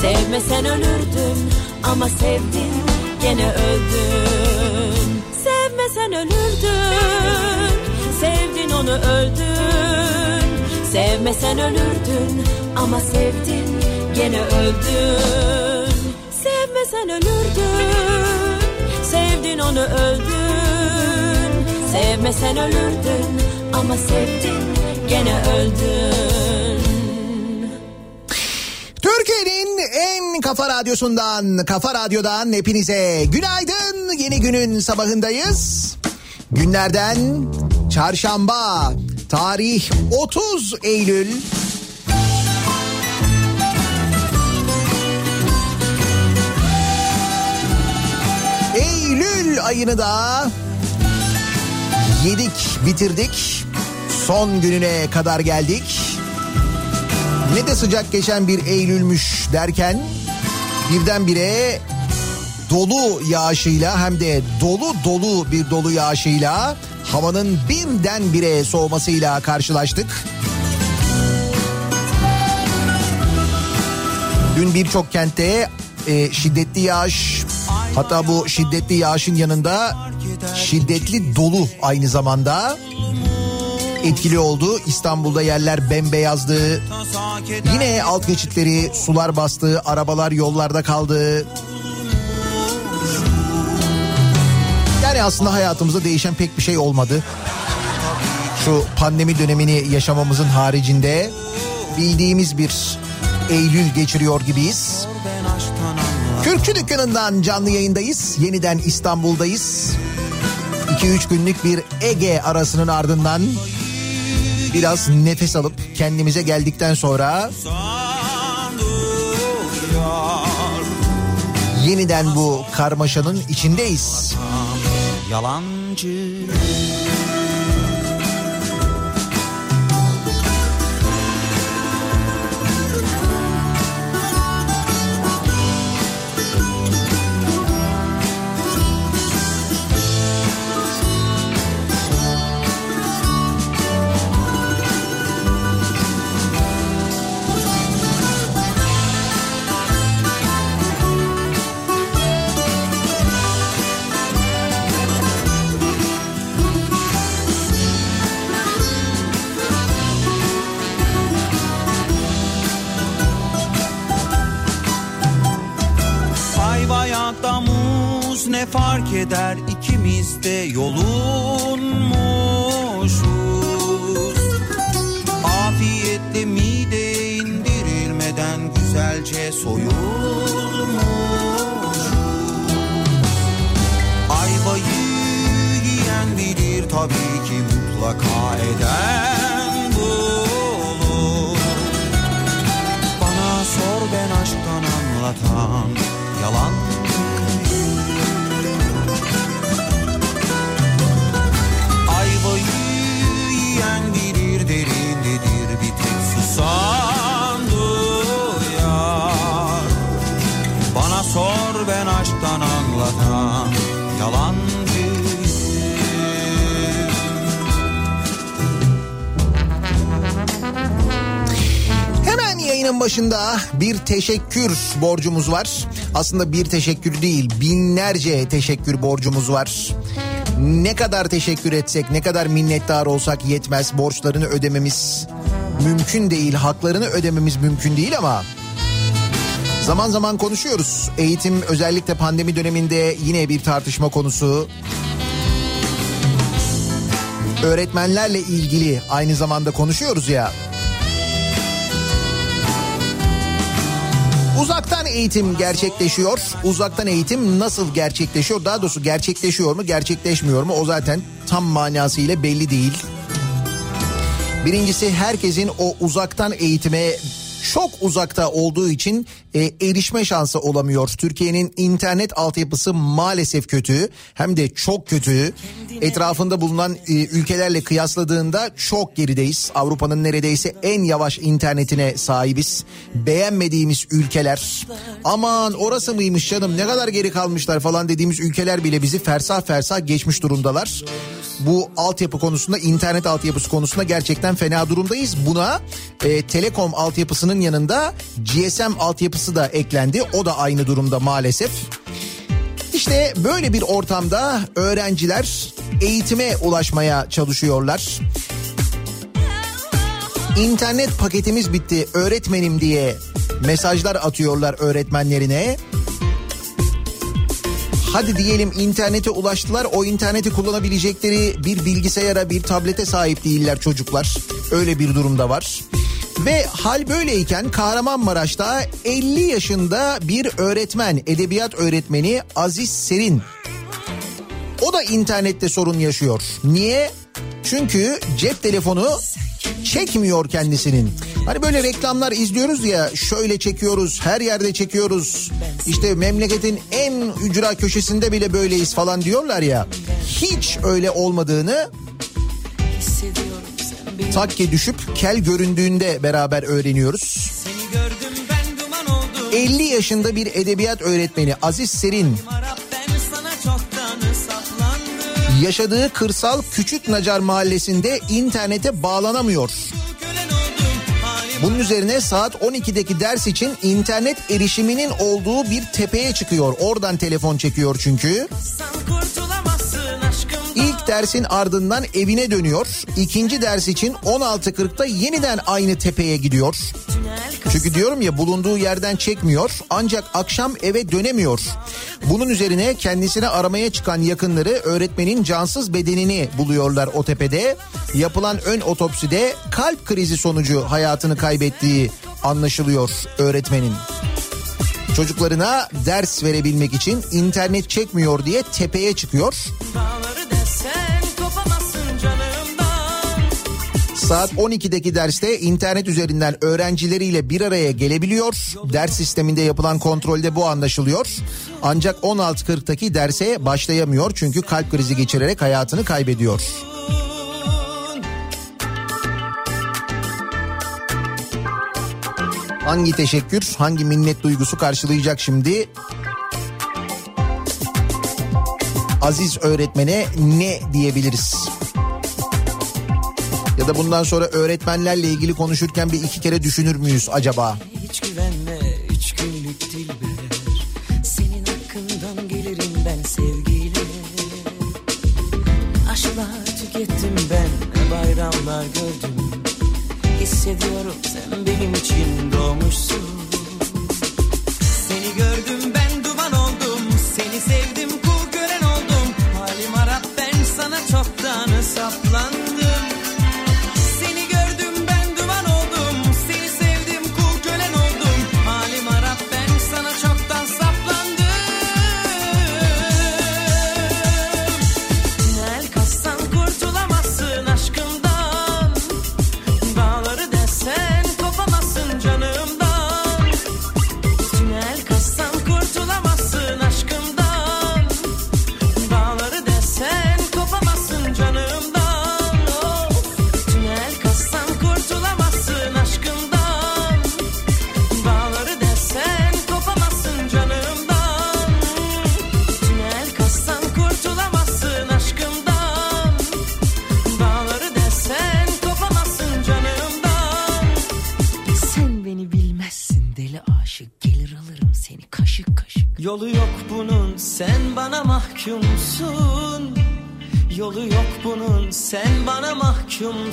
Sevmesen ölürdün Ama sevdin gene öldün Sevmesen ölürdün Sevdin onu öldün Sevmesen ölürdün Ama sevdin gene öldün Sevmesen ölürdün Sevdin onu öldün Sevmesen ölürdün Ama sevdin gene öldün Türkiye'nin en kafa radyosundan, kafa radyodan hepinize günaydın. Yeni günün sabahındayız. Günlerden çarşamba, tarih 30 Eylül. Eylül ayını da yedik, bitirdik. Son gününe kadar geldik. Ne de sıcak geçen bir Eylül'müş derken birdenbire dolu yağışıyla hem de dolu dolu bir dolu yağışıyla havanın birdenbire soğumasıyla karşılaştık. Dün birçok kentte e, şiddetli yağış hatta bu şiddetli yağışın yanında şiddetli dolu aynı zamanda etkili oldu. İstanbul'da yerler bembeyazdı. Yine alt geçitleri sular bastı, arabalar yollarda kaldı. Yani aslında hayatımızda değişen pek bir şey olmadı. Şu pandemi dönemini yaşamamızın haricinde bildiğimiz bir Eylül geçiriyor gibiyiz. Kürkçü dükkanından canlı yayındayız. Yeniden İstanbul'dayız. 2-3 günlük bir Ege arasının ardından biraz nefes alıp kendimize geldikten sonra yeniden bu karmaşanın içindeyiz. Yalancı fark eder ikimiz de yolunmuşuz. Afiyetle mide indirilmeden güzelce soyulmuş Ayvayı ki mutlaka eden bulur Bana sor ben aşktan anlatan yalan yayının başında bir teşekkür borcumuz var. Aslında bir teşekkür değil binlerce teşekkür borcumuz var. Ne kadar teşekkür etsek ne kadar minnettar olsak yetmez borçlarını ödememiz mümkün değil haklarını ödememiz mümkün değil ama zaman zaman konuşuyoruz. Eğitim özellikle pandemi döneminde yine bir tartışma konusu. Öğretmenlerle ilgili aynı zamanda konuşuyoruz ya. Uzaktan eğitim gerçekleşiyor. Uzaktan eğitim nasıl gerçekleşiyor? Daha doğrusu gerçekleşiyor mu, gerçekleşmiyor mu? O zaten tam manasıyla belli değil. Birincisi herkesin o uzaktan eğitime çok uzakta olduğu için e, erişme şansı olamıyor. Türkiye'nin internet altyapısı maalesef kötü hem de çok kötü. Etrafında bulunan e, ülkelerle kıyasladığında çok gerideyiz. Avrupa'nın neredeyse en yavaş internetine sahibiz. Beğenmediğimiz ülkeler aman orası mıymış canım ne kadar geri kalmışlar falan dediğimiz ülkeler bile bizi fersah fersah geçmiş durumdalar. Bu altyapı konusunda internet altyapısı konusunda gerçekten fena durumdayız. Buna e, telekom altyapısının yanında GSM altyapısı da eklendi. O da aynı durumda maalesef. İşte böyle bir ortamda öğrenciler eğitime ulaşmaya çalışıyorlar. İnternet paketimiz bitti öğretmenim diye mesajlar atıyorlar öğretmenlerine. Hadi diyelim internete ulaştılar o interneti kullanabilecekleri bir bilgisayara bir tablete sahip değiller çocuklar. Öyle bir durumda var. Ve hal böyleyken Kahramanmaraş'ta 50 yaşında bir öğretmen, edebiyat öğretmeni Aziz Serin. O da internette sorun yaşıyor. Niye? Çünkü cep telefonu çekmiyor kendisinin. Hani böyle reklamlar izliyoruz ya şöyle çekiyoruz her yerde çekiyoruz. İşte memleketin en ücra köşesinde bile böyleyiz falan diyorlar ya. Hiç öyle olmadığını takke düşüp kel göründüğünde beraber öğreniyoruz. Seni gördüm ben duman oldum 50 yaşında bir edebiyat öğretmeni Aziz Serin yaşadığı kırsal Küçük Nacar mahallesinde internete bağlanamıyor. Bunun üzerine saat 12'deki ders için internet erişiminin olduğu bir tepeye çıkıyor. Oradan telefon çekiyor çünkü. Aşkımdan İlk dersin ardından evine dönüyor. İkinci ders için 16.40'da yeniden aynı tepeye gidiyor. Çünkü diyorum ya bulunduğu yerden çekmiyor ancak akşam eve dönemiyor. Bunun üzerine kendisine aramaya çıkan yakınları öğretmenin cansız bedenini buluyorlar o tepede. Yapılan ön otopside kalp krizi sonucu hayatını kaybettiği anlaşılıyor öğretmenin. Çocuklarına ders verebilmek için internet çekmiyor diye tepeye çıkıyor. Saat 12'deki derste internet üzerinden öğrencileriyle bir araya gelebiliyor. Ders sisteminde yapılan kontrolde bu anlaşılıyor. Ancak 16.40'taki derse başlayamıyor çünkü kalp krizi geçirerek hayatını kaybediyor. Hangi teşekkür, hangi minnet duygusu karşılayacak şimdi? Aziz öğretmene ne diyebiliriz? Ya da bundan sonra öğretmenlerle ilgili konuşurken bir iki kere düşünür müyüz acaba? Hiç güvenme üç günlük dilber Senin hakkından gelirim ben sevgiyle Aşklar tükettim ben bayramlar gördüm Hissediyorum sen benim için doğmuşsun bana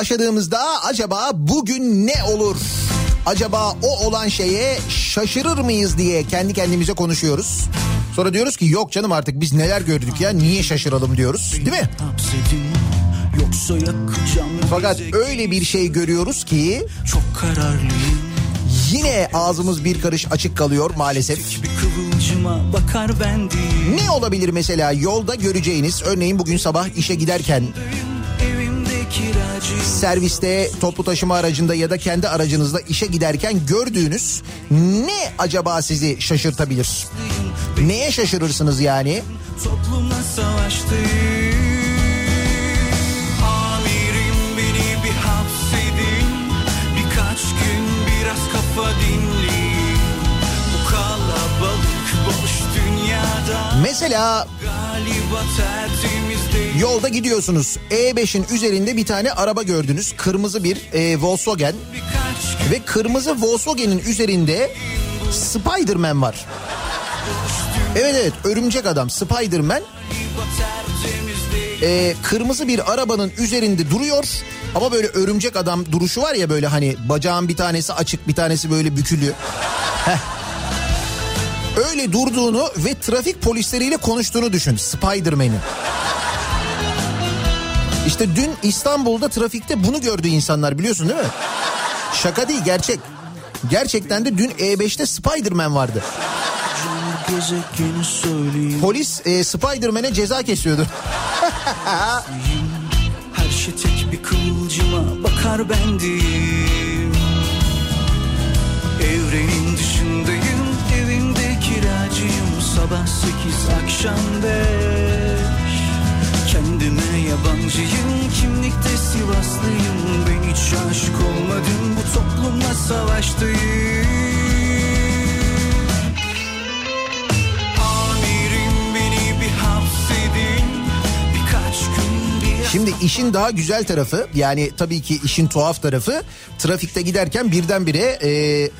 başladığımızda acaba bugün ne olur? Acaba o olan şeye şaşırır mıyız diye kendi kendimize konuşuyoruz. Sonra diyoruz ki yok canım artık biz neler gördük ya niye şaşıralım diyoruz değil mi? Fakat öyle bir şey görüyoruz ki Çok kararlıyım yine ağzımız bir karış açık kalıyor maalesef. Ne olabilir mesela yolda göreceğiniz örneğin bugün sabah işe giderken serviste toplu taşıma aracında ya da kendi aracınızda işe giderken gördüğünüz ne acaba sizi şaşırtabilir? Neye şaşırırsınız yani? Toplumla savaştayım Mesela yolda gidiyorsunuz. E5'in üzerinde bir tane araba gördünüz. Kırmızı bir e, Volkswagen ve kırmızı Volkswagen'in üzerinde Spider-Man var. Evet evet örümcek adam Spider-Man tertemiz değil e, kırmızı bir arabanın üzerinde duruyor. Ama böyle örümcek adam duruşu var ya böyle hani bacağın bir tanesi açık bir tanesi böyle bükülü. Heh. Öyle durduğunu ve trafik polisleriyle konuştuğunu düşün Spider-Man'in. İşte dün İstanbul'da trafikte bunu gördü insanlar biliyorsun değil mi? Şaka değil gerçek. Gerçekten de dün E5'te Spider-Man vardı. Polis e, Spider-Man'e ceza kesiyordu. Her şey tek bir kıvılcıma bakar bendim Evrenin dışındayım Sabah sekiz akşam beş. Kendime yabancıyım kimlikte Sivaslıyım Ben hiç aşık olmadım bu toplumla savaştayım. Şimdi işin daha güzel tarafı yani tabii ki işin tuhaf tarafı trafikte giderken birdenbire e,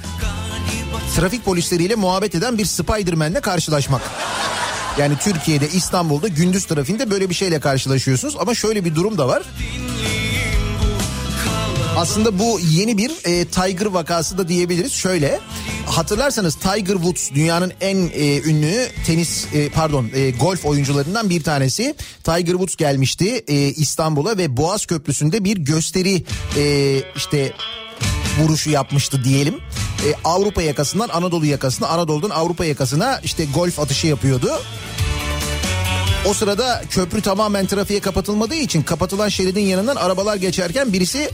trafik polisleriyle muhabbet eden bir Spider-Man'le karşılaşmak. Yani Türkiye'de İstanbul'da gündüz trafiğinde böyle bir şeyle karşılaşıyorsunuz ama şöyle bir durum da var. Aslında bu yeni bir e, Tiger vakası da diyebiliriz. Şöyle hatırlarsanız Tiger Woods dünyanın en e, ünlü tenis e, pardon e, golf oyuncularından bir tanesi. Tiger Woods gelmişti e, İstanbul'a ve Boğaz Köprüsü'nde bir gösteri e, işte vuruşu yapmıştı diyelim. E, Avrupa yakasından Anadolu yakasına, Anadolu'dan Avrupa yakasına işte golf atışı yapıyordu. O sırada köprü tamamen trafiğe kapatılmadığı için kapatılan şeridin yanından arabalar geçerken birisi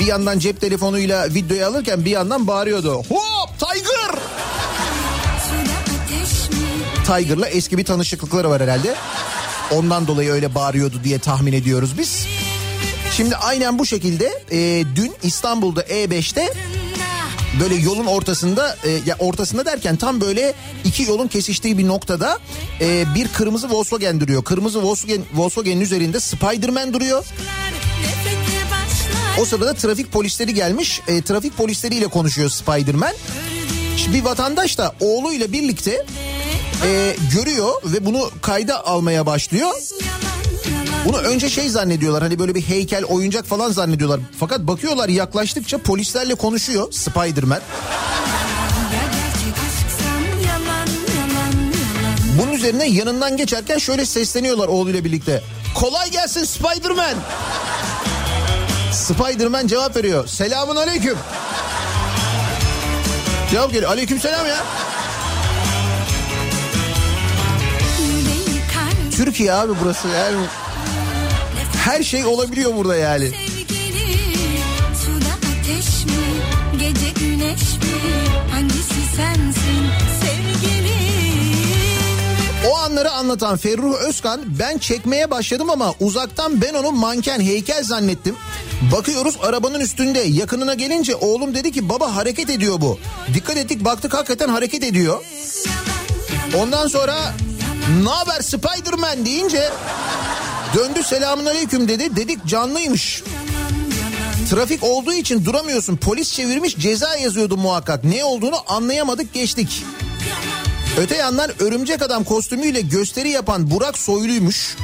bir yandan cep telefonuyla videoyu alırken bir yandan bağırıyordu. Hop Tiger! Tiger'la eski bir tanışıklıkları var herhalde. Ondan dolayı öyle bağırıyordu diye tahmin ediyoruz biz. Şimdi aynen bu şekilde e, dün İstanbul'da E5'te böyle yolun ortasında e, ya ortasında derken tam böyle iki yolun kesiştiği bir noktada e, bir kırmızı Volkswagen duruyor. Kırmızı Volkswagen Volkswagen'in üzerinde Spider-Man duruyor. O sırada trafik polisleri gelmiş. E, trafik polisleriyle konuşuyor Spider-Man. Şimdi bir vatandaş da oğluyla birlikte e, görüyor ve bunu kayda almaya başlıyor. Bunu önce şey zannediyorlar hani böyle bir heykel oyuncak falan zannediyorlar. Fakat bakıyorlar yaklaştıkça polislerle konuşuyor Spiderman. Bunun üzerine yanından geçerken şöyle sesleniyorlar oğluyla birlikte. Kolay gelsin Spiderman. Spiderman cevap veriyor. Selamun aleyküm. Cevap geliyor. Aleyküm selam ya. Türkiye abi burası. Yani her şey olabiliyor burada yani. Sevgili suda ateş mi gece güneş mi hangisi sensin sevgilim O anları anlatan Ferruh Özkan ben çekmeye başladım ama uzaktan ben onu manken heykel zannettim. Bakıyoruz arabanın üstünde yakınına gelince oğlum dedi ki baba hareket ediyor bu. Dikkat ettik baktık hakikaten hareket ediyor. Ondan sonra ne haber Spiderman deyince döndü selamun aleyküm dedi. Dedik canlıymış. Trafik olduğu için duramıyorsun. Polis çevirmiş ceza yazıyordu muhakkak. Ne olduğunu anlayamadık geçtik. Öte yandan örümcek adam kostümüyle gösteri yapan Burak Soylu'ymuş.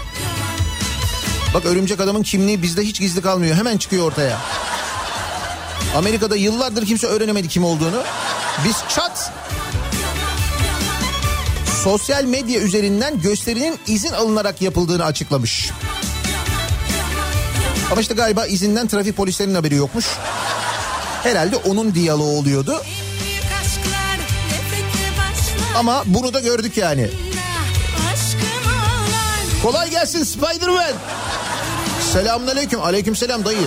Bak örümcek adamın kimliği bizde hiç gizli kalmıyor. Hemen çıkıyor ortaya. Amerika'da yıllardır kimse öğrenemedi kim olduğunu. Biz çat sosyal medya üzerinden gösterinin izin alınarak yapıldığını açıklamış. Ama işte galiba izinden trafik polislerinin haberi yokmuş. Herhalde onun diyaloğu oluyordu. Ama bunu da gördük yani. Kolay gelsin Spider-Man. Selamünaleyküm. Aleykümselam dayı.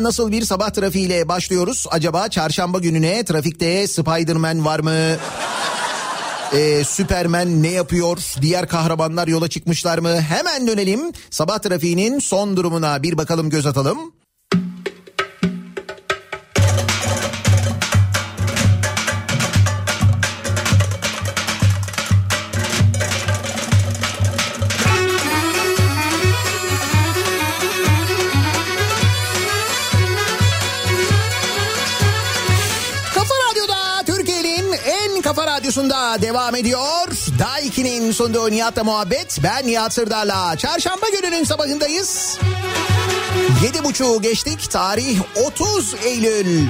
Nasıl bir sabah trafiğiyle başlıyoruz? Acaba çarşamba gününe trafikte Spider-Man var mı? Ee, Süpermen ne yapıyor? Diğer kahramanlar yola çıkmışlar mı? Hemen dönelim. Sabah trafiğinin son durumuna bir bakalım göz atalım. Devam ediyor. Daiki'nin sunduğu Nihat'la muhabbet. Ben Nihat Sırdar'la. Çarşamba gününün sabahındayız. Yedi buçuğu geçtik. Tarih 30 Eylül.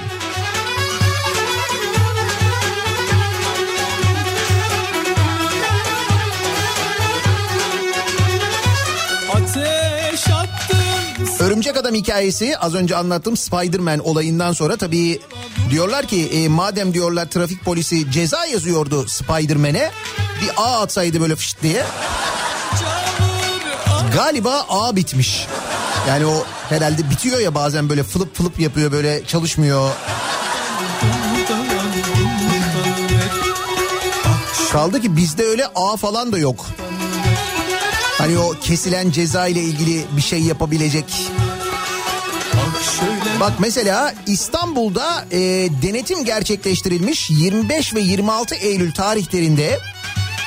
Örümcek Adam hikayesi az önce anlattığım Spider-Man olayından sonra tabii diyorlar ki e, madem diyorlar trafik polisi ceza yazıyordu Spider-Man'e bir ağ atsaydı böyle fışt diye. Galiba ağ bitmiş. Yani o herhalde bitiyor ya bazen böyle fılıp fılıp yapıyor böyle çalışmıyor. Kaldı ki bizde öyle ağ falan da yok. Hani o kesilen ceza ile ilgili bir şey yapabilecek. Bak mesela İstanbul'da e, denetim gerçekleştirilmiş 25 ve 26 Eylül tarihlerinde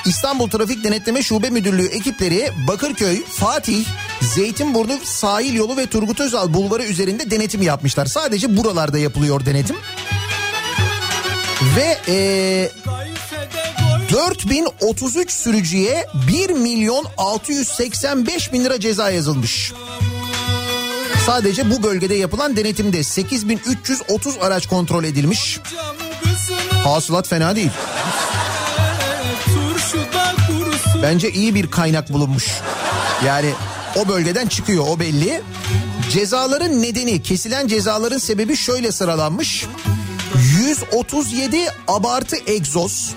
İstanbul Trafik Denetleme Şube Müdürlüğü ekipleri Bakırköy, Fatih, Zeytinburnu sahil yolu ve Turgut Özal bulvarı üzerinde denetim yapmışlar. Sadece buralarda yapılıyor denetim. Ve e, 4033 sürücüye 1 milyon 685 bin lira ceza yazılmış. Sadece bu bölgede yapılan denetimde 8330 araç kontrol edilmiş. Hasılat fena değil. Bence iyi bir kaynak bulunmuş. Yani o bölgeden çıkıyor o belli. Cezaların nedeni kesilen cezaların sebebi şöyle sıralanmış. 137 abartı egzoz.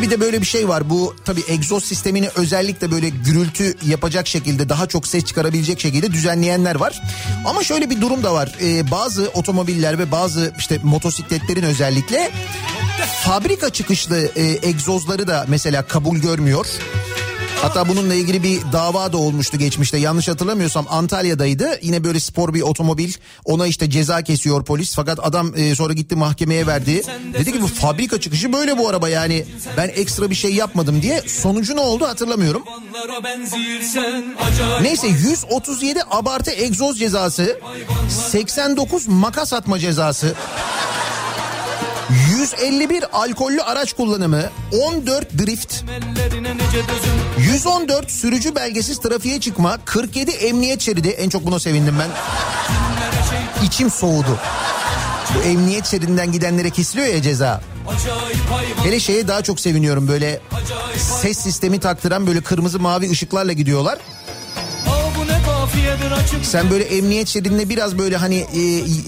Ki bir de böyle bir şey var. Bu tabii egzoz sistemini özellikle böyle gürültü yapacak şekilde daha çok ses çıkarabilecek şekilde düzenleyenler var. Ama şöyle bir durum da var. Ee, bazı otomobiller ve bazı işte motosikletlerin özellikle fabrika çıkışlı e, egzozları da mesela kabul görmüyor. Hatta bununla ilgili bir dava da olmuştu geçmişte. Yanlış hatırlamıyorsam Antalya'daydı. Yine böyle spor bir otomobil. Ona işte ceza kesiyor polis. Fakat adam e, sonra gitti mahkemeye verdi. Dedi ki bu fabrika çıkışı böyle bu araba yani. Ben ekstra bir şey yapmadım diye. Sonucu ne oldu hatırlamıyorum. Neyse 137 abartı egzoz cezası. 89 makas atma cezası. 151 alkollü araç kullanımı, 14 drift, Ellerine nice dözüm 114 sürücü belgesiz trafiğe çıkma, 47 emniyet şeridi. En çok buna sevindim ben. İçim soğudu. Bu emniyet şeridinden gidenlere kesiliyor ya ceza. Hele şeye daha çok seviniyorum böyle ses sistemi taktıran böyle kırmızı mavi ışıklarla gidiyorlar. Sen böyle emniyet şeridinde biraz böyle hani e,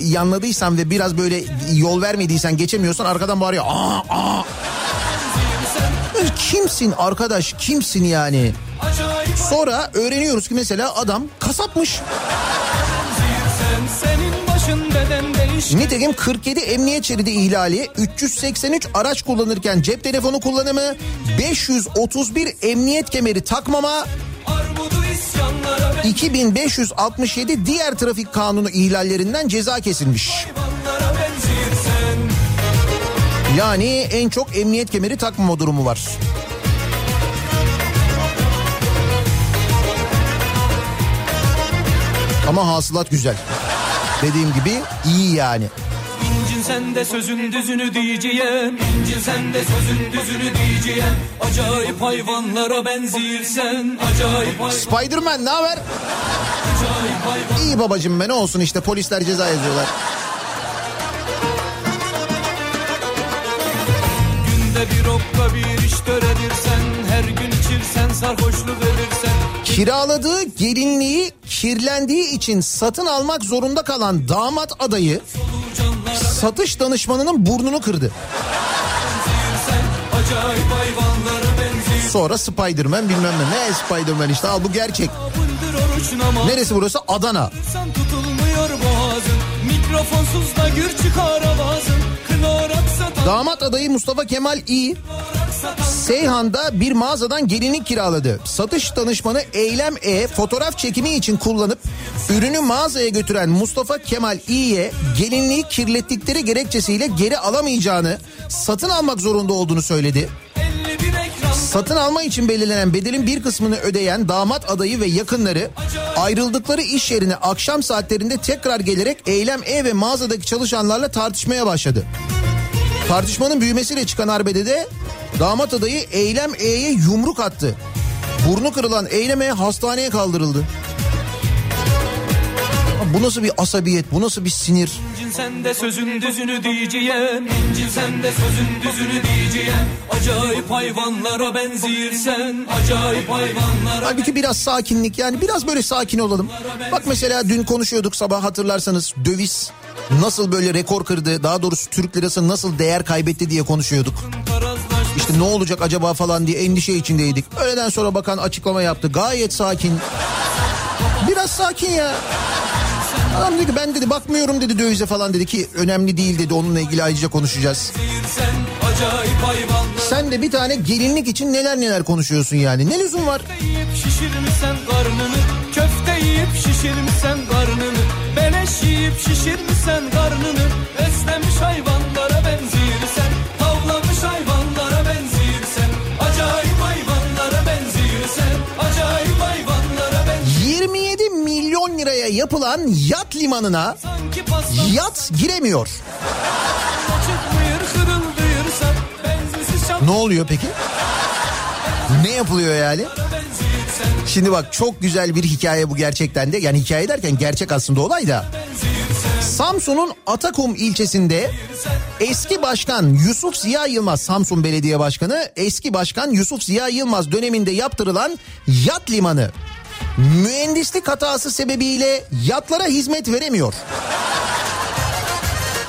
yanladıysan ve biraz böyle yol vermediysen geçemiyorsan arkadan bağırıyor. Aa, aa. Kimsin arkadaş kimsin yani? Sonra öğreniyoruz ki mesela adam kasapmış. Nitekim 47 emniyet şeridi ihlali, 383 araç kullanırken cep telefonu kullanımı, 531 emniyet kemeri takmama, 2567 diğer trafik kanunu ihlallerinden ceza kesilmiş. Yani en çok emniyet kemeri takmama durumu var. Ama hasılat güzel. Dediğim gibi iyi yani. Sen de sözün düzünü diyeceğim İncin sen de sözün düzünü diyeceğim Acayip hayvanlara benzirsen Acayip hayvan Spiderman ne haber? hayvan İyi babacım be ne olsun işte polisler ceza yazıyorlar. Günde bir okka bir iş töredirsen Her gün içirsen sarhoşluk verirsen Kiraladığı gelinliği kirlendiği için satın almak zorunda kalan damat adayı satış danışmanının burnunu kırdı. Sonra Spiderman bilmem ne. Ne Spiderman işte al bu gerçek. Neresi burası? Adana. Damat adayı Mustafa Kemal İ. Seyhan'da bir mağazadan gelinlik kiraladı. Satış danışmanı Eylem E fotoğraf çekimi için kullanıp ürünü mağazaya götüren Mustafa Kemal İ'ye gelinliği kirlettikleri gerekçesiyle geri alamayacağını, satın almak zorunda olduğunu söyledi. 51 ekran Satın alma için belirlenen bedelin bir kısmını ödeyen damat adayı ve yakınları ayrıldıkları iş yerine akşam saatlerinde tekrar gelerek Eylem E ve mağazadaki çalışanlarla tartışmaya başladı. Tartışmanın büyümesiyle çıkan arbede de damat adayı Eylem E'ye yumruk attı. Burnu kırılan Eylem E hastaneye kaldırıldı. Bu nasıl bir asabiyet, bu nasıl bir sinir? Sen de sözün düzünü diyeceğim İncin sen de sözün düzünü diyeceğim Acayip hayvanlara benzirsen Acayip hayvanlara Halbuki biraz sakinlik yani biraz böyle sakin olalım. Bak mesela dün konuşuyorduk sabah hatırlarsanız döviz nasıl böyle rekor kırdı daha doğrusu Türk lirası nasıl değer kaybetti diye konuşuyorduk. İşte ne olacak acaba falan diye endişe içindeydik. Öğleden sonra bakan açıklama yaptı gayet sakin. Biraz sakin ya. Adam dedi ki ben dedi bakmıyorum dedi dövize falan dedi ki önemli değil dedi onunla ilgili ayrıca konuşacağız. sen de bir tane gelinlik için neler neler konuşuyorsun yani ne lüzum var? şişirmişsen karnını Köfte yiyip şişirmişsen karnını Beleş yiyip şişirmişsen karnını Beslemiş hayvanlara liraya yapılan yat limanına yat giremiyor. Ne oluyor peki? Ne yapılıyor yani? Şimdi bak çok güzel bir hikaye bu gerçekten de. Yani hikaye derken gerçek aslında olay da. Samsun'un Atakum ilçesinde eski başkan Yusuf Ziya Yılmaz, Samsun Belediye Başkanı eski başkan Yusuf Ziya Yılmaz döneminde yaptırılan yat limanı mühendislik hatası sebebiyle yatlara hizmet veremiyor.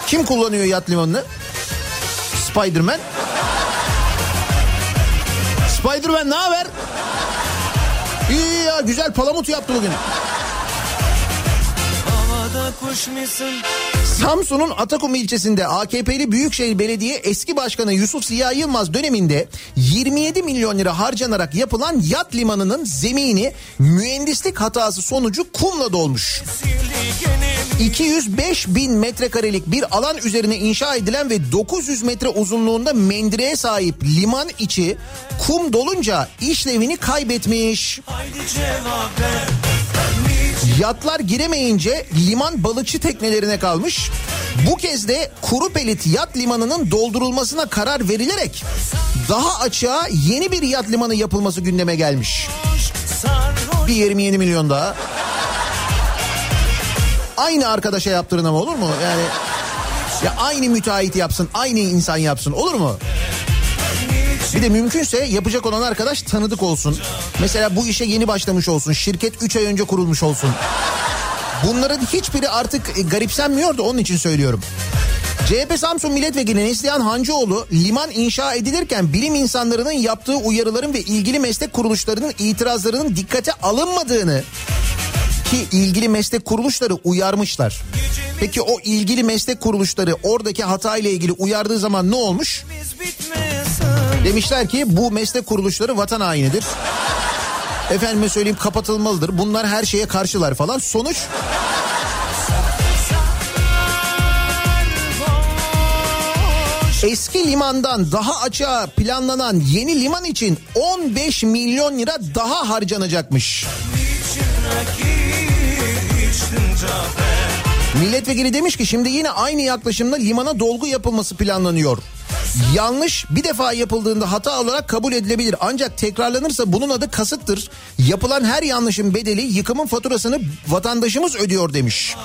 Kim kullanıyor yat limanını? Spiderman. Spiderman ne haber? İyi ya güzel palamut yaptı bugün. Havada kuş musun? Samsun'un Atakum ilçesinde AKP'li Büyükşehir Belediye eski başkanı Yusuf Ziya Yılmaz döneminde 27 milyon lira harcanarak yapılan yat limanının zemini mühendislik hatası sonucu kumla dolmuş. 205 bin metrekarelik bir alan üzerine inşa edilen ve 900 metre uzunluğunda mendireğe sahip liman içi kum dolunca işlevini kaybetmiş. Yatlar giremeyince liman balıkçı teknelerine kalmış. Bu kez de Kuru Pelit Yat Limanı'nın doldurulmasına karar verilerek daha açığa yeni bir yat limanı yapılması gündeme gelmiş. Bir 27 milyon daha. Aynı arkadaşa yaptırın ama olur mu? Yani ya aynı müteahhit yapsın, aynı insan yapsın olur mu? Bir de mümkünse yapacak olan arkadaş tanıdık olsun. Mesela bu işe yeni başlamış olsun. Şirket 3 ay önce kurulmuş olsun. Bunların hiçbiri artık e, garipsenmiyor da onun için söylüyorum. CHP Samsun Milletvekili Neslihan Hancıoğlu liman inşa edilirken bilim insanlarının yaptığı uyarıların ve ilgili meslek kuruluşlarının itirazlarının dikkate alınmadığını ki ilgili meslek kuruluşları uyarmışlar. Peki o ilgili meslek kuruluşları oradaki hata ile ilgili uyardığı zaman ne olmuş? Demişler ki bu meslek kuruluşları vatan hainidir. Efendime söyleyeyim kapatılmalıdır. Bunlar her şeye karşılar falan. Sonuç Eski limandan daha açığa planlanan yeni liman için 15 milyon lira daha harcanacakmış. Milletvekili demiş ki şimdi yine aynı yaklaşımla limana dolgu yapılması planlanıyor. Yanlış bir defa yapıldığında hata olarak kabul edilebilir. Ancak tekrarlanırsa bunun adı kasıttır. Yapılan her yanlışın bedeli yıkımın faturasını vatandaşımız ödüyor demiş.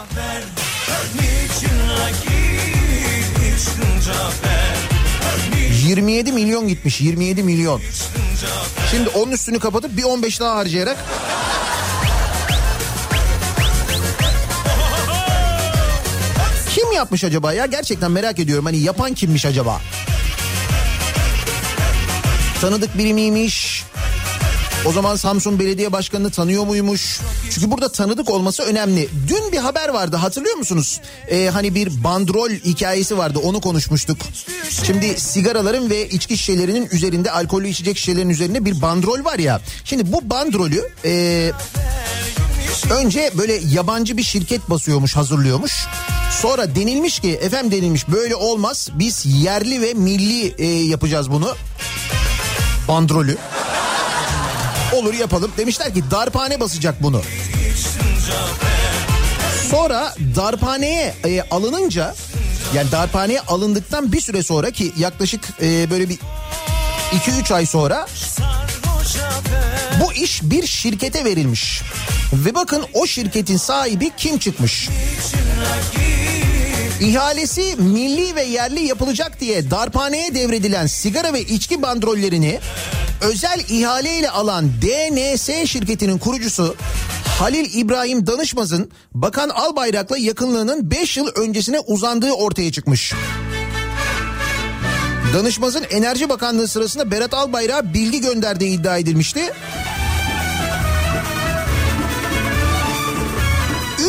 27 milyon gitmiş 27 milyon. Şimdi onun üstünü kapatıp bir 15 daha harcayarak yapmış acaba ya? Gerçekten merak ediyorum. Hani yapan kimmiş acaba? Tanıdık biri miymiş? O zaman Samsun Belediye Başkanı'nı tanıyor muymuş? Çünkü burada tanıdık olması önemli. Dün bir haber vardı hatırlıyor musunuz? Ee, hani bir bandrol hikayesi vardı onu konuşmuştuk. Şimdi sigaraların ve içki şişelerinin üzerinde alkollü içecek şişelerin üzerinde bir bandrol var ya. Şimdi bu bandrolü e, önce böyle yabancı bir şirket basıyormuş hazırlıyormuş. Sonra denilmiş ki efendim denilmiş böyle olmaz biz yerli ve milli e, yapacağız bunu. Bandrolü. Olur yapalım. Demişler ki darphane basacak bunu. Sonra darphaneye e, alınınca yani darphaneye alındıktan bir süre sonra ki yaklaşık e, böyle bir 2-3 ay sonra bu iş bir şirkete verilmiş. Ve bakın o şirketin sahibi kim çıkmış? İhalesi milli ve yerli yapılacak diye darphaneye devredilen sigara ve içki bandrollerini özel ihaleyle alan DNS şirketinin kurucusu Halil İbrahim Danışmaz'ın Bakan Albayrak'la yakınlığının 5 yıl öncesine uzandığı ortaya çıkmış. Danışmaz'ın Enerji Bakanlığı sırasında Berat Albayrak'a bilgi gönderdiği iddia edilmişti.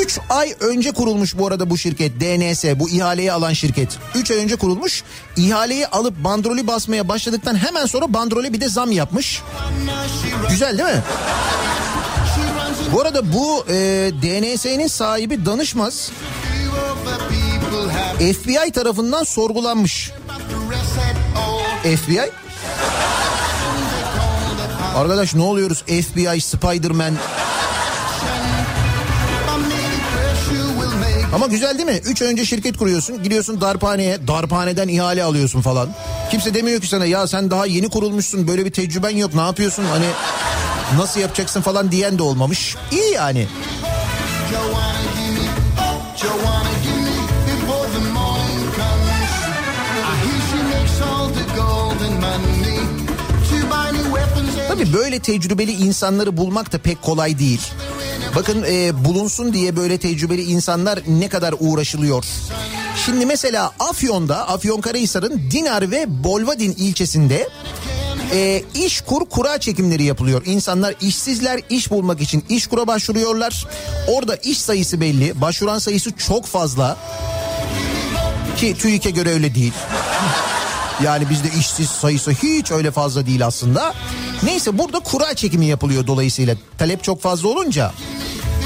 3 ay önce kurulmuş bu arada bu şirket DNS bu ihaleyi alan şirket. 3 ay önce kurulmuş. İhaleyi alıp bandrolü basmaya başladıktan hemen sonra bandrole bir de zam yapmış. Güzel değil mi? Bu arada bu e, DNS'nin sahibi danışmaz. FBI tarafından sorgulanmış. FBI? Arkadaş ne oluyoruz FBI, Spiderman... Ama güzel değil mi? Üç önce şirket kuruyorsun. Gidiyorsun darphaneye. Darphaneden ihale alıyorsun falan. Kimse demiyor ki sana ya sen daha yeni kurulmuşsun. Böyle bir tecrüben yok. Ne yapıyorsun? Hani nasıl yapacaksın falan diyen de olmamış. İyi yani. Tabii böyle tecrübeli insanları bulmak da pek kolay değil. Bakın e, bulunsun diye böyle tecrübeli insanlar ne kadar uğraşılıyor. Şimdi mesela Afyon'da, Afyonkarahisar'ın Dinar ve Bolvadin ilçesinde e, iş kur kura çekimleri yapılıyor. İnsanlar işsizler iş bulmak için iş kura başvuruyorlar. Orada iş sayısı belli. Başvuran sayısı çok fazla. Ki TÜİK'e göre öyle değil. Yani bizde işsiz sayısı hiç öyle fazla değil aslında. Neyse burada kura çekimi yapılıyor dolayısıyla. Talep çok fazla olunca.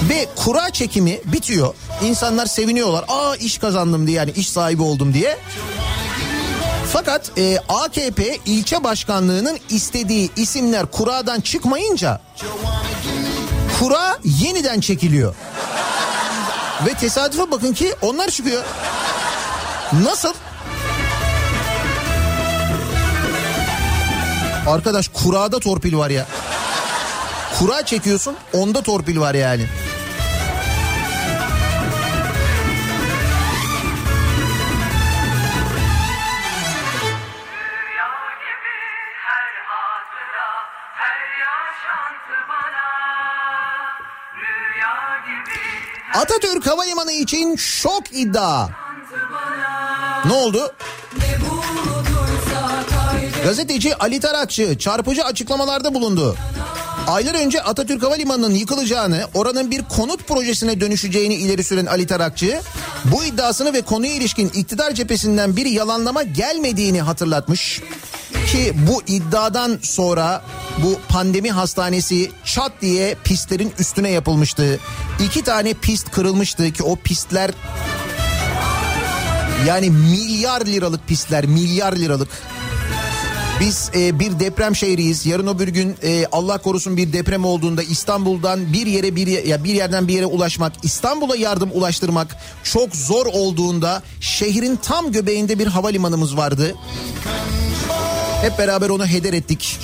Ve kura çekimi bitiyor. İnsanlar seviniyorlar. Aa iş kazandım diye yani iş sahibi oldum diye. Fakat e, AKP ilçe başkanlığının istediği isimler kuradan çıkmayınca kura yeniden çekiliyor. Ve tesadüfe bakın ki onlar çıkıyor. Nasıl? Arkadaş kurada torpil var ya. Kura çekiyorsun onda torpil var yani. Atatürk Havalimanı için şok iddia. Ne oldu? Gazeteci Ali Tarakçı çarpıcı açıklamalarda bulundu. Aylar önce Atatürk Havalimanı'nın yıkılacağını, oranın bir konut projesine dönüşeceğini ileri süren Ali Tarakçı, bu iddiasını ve konuya ilişkin iktidar cephesinden bir yalanlama gelmediğini hatırlatmış. Ki bu iddiadan sonra bu pandemi hastanesi çat diye pistlerin üstüne yapılmıştı. İki tane pist kırılmıştı ki o pistler yani milyar liralık pistler milyar liralık. Biz e, bir deprem şehriyiz. Yarın öbür gün e, Allah korusun bir deprem olduğunda İstanbul'dan bir yere bir ya bir yerden bir yere ulaşmak, İstanbul'a yardım ulaştırmak çok zor olduğunda şehrin tam göbeğinde bir havalimanımız vardı. Hep beraber onu heder ettik.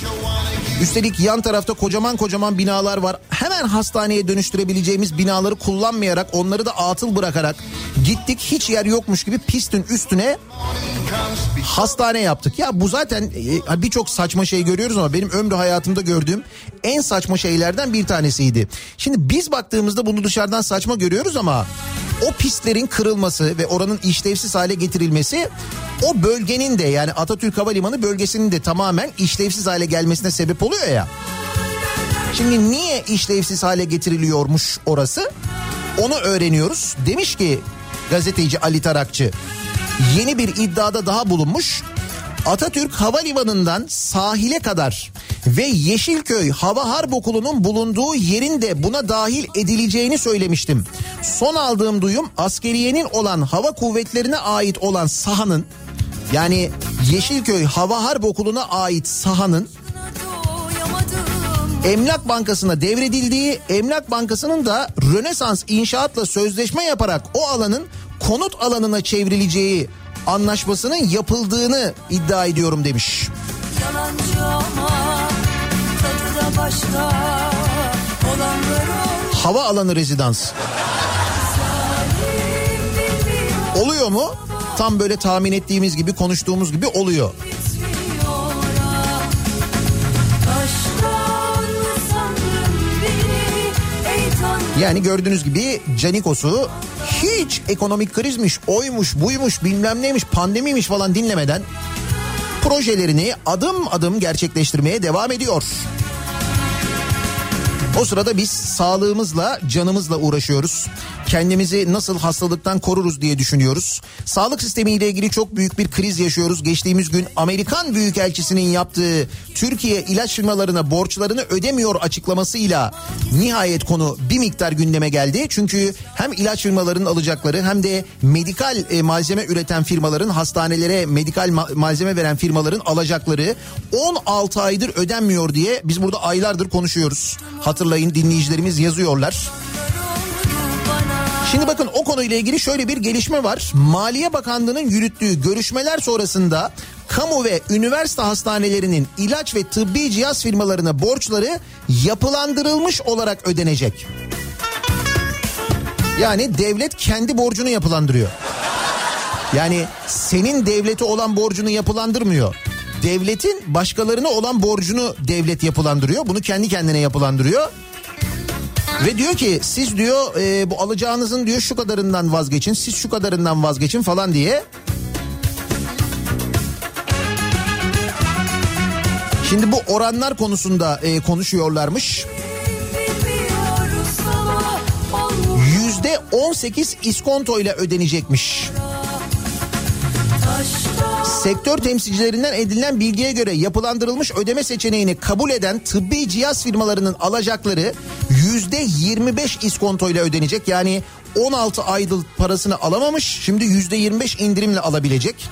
Üstelik yan tarafta kocaman kocaman binalar var. Hemen hastaneye dönüştürebileceğimiz binaları kullanmayarak onları da atıl bırakarak gittik hiç yer yokmuş gibi pistin üstüne hastane yaptık. Ya bu zaten e, birçok saçma şey görüyoruz ama benim ömrü hayatımda gördüğüm en saçma şeylerden bir tanesiydi. Şimdi biz baktığımızda bunu dışarıdan saçma görüyoruz ama o pistlerin kırılması ve oranın işlevsiz hale getirilmesi o bölgenin de yani Atatürk Havalimanı bölgesinin de tamamen işlevsiz hale gelmesine sebep oluyor ya. Şimdi niye işlevsiz hale getiriliyormuş orası? Onu öğreniyoruz. Demiş ki gazeteci Ali Tarakçı yeni bir iddiada daha bulunmuş. Atatürk Havalimanı'ndan sahile kadar ve Yeşilköy Hava Harp Okulu'nun bulunduğu yerin de buna dahil edileceğini söylemiştim. Son aldığım duyum askeriyenin olan hava kuvvetlerine ait olan sahanın yani Yeşilköy Hava Harp Okulu'na ait sahanın Emlak Bankası'na devredildiği, Emlak Bankası'nın da Rönesans inşaatla sözleşme yaparak o alanın konut alanına çevrileceği anlaşmasının yapıldığını iddia ediyorum demiş. Hava alanı rezidans. Oluyor mu? Tam böyle tahmin ettiğimiz gibi konuştuğumuz gibi oluyor. Yani gördüğünüz gibi Canikos'u hiç ekonomik krizmiş, oymuş, buymuş, bilmem neymiş, pandemiymiş falan dinlemeden projelerini adım adım gerçekleştirmeye devam ediyor. O sırada biz sağlığımızla, canımızla uğraşıyoruz. Kendimizi nasıl hastalıktan koruruz diye düşünüyoruz. Sağlık sistemiyle ilgili çok büyük bir kriz yaşıyoruz. Geçtiğimiz gün Amerikan Büyükelçisi'nin yaptığı Türkiye ilaç firmalarına borçlarını ödemiyor açıklamasıyla nihayet konu bir miktar gündeme geldi. Çünkü hem ilaç firmalarının alacakları hem de medikal e, malzeme üreten firmaların hastanelere medikal ma- malzeme veren firmaların alacakları 16 aydır ödenmiyor diye biz burada aylardır konuşuyoruz. Hatırlayın dinleyicilerimiz yazıyorlar. Şimdi bakın o konuyla ilgili şöyle bir gelişme var. Maliye Bakanlığı'nın yürüttüğü görüşmeler sonrasında kamu ve üniversite hastanelerinin ilaç ve tıbbi cihaz firmalarına borçları yapılandırılmış olarak ödenecek. Yani devlet kendi borcunu yapılandırıyor. Yani senin devlete olan borcunu yapılandırmıyor. Devletin başkalarına olan borcunu devlet yapılandırıyor. Bunu kendi kendine yapılandırıyor. Ve diyor ki siz diyor e, bu alacağınızın diyor şu kadarından vazgeçin siz şu kadarından vazgeçin falan diye. Şimdi bu oranlar konusunda e, konuşuyorlarmış. Yüzde 18 iskonto ile ödenecekmiş. Sektör temsilcilerinden edinilen bilgiye göre yapılandırılmış ödeme seçeneğini kabul eden tıbbi cihaz firmalarının alacakları yüzde 25 iskontoyla ödenecek. Yani 16 aydır parasını alamamış şimdi yüzde 25 indirimle alabilecek.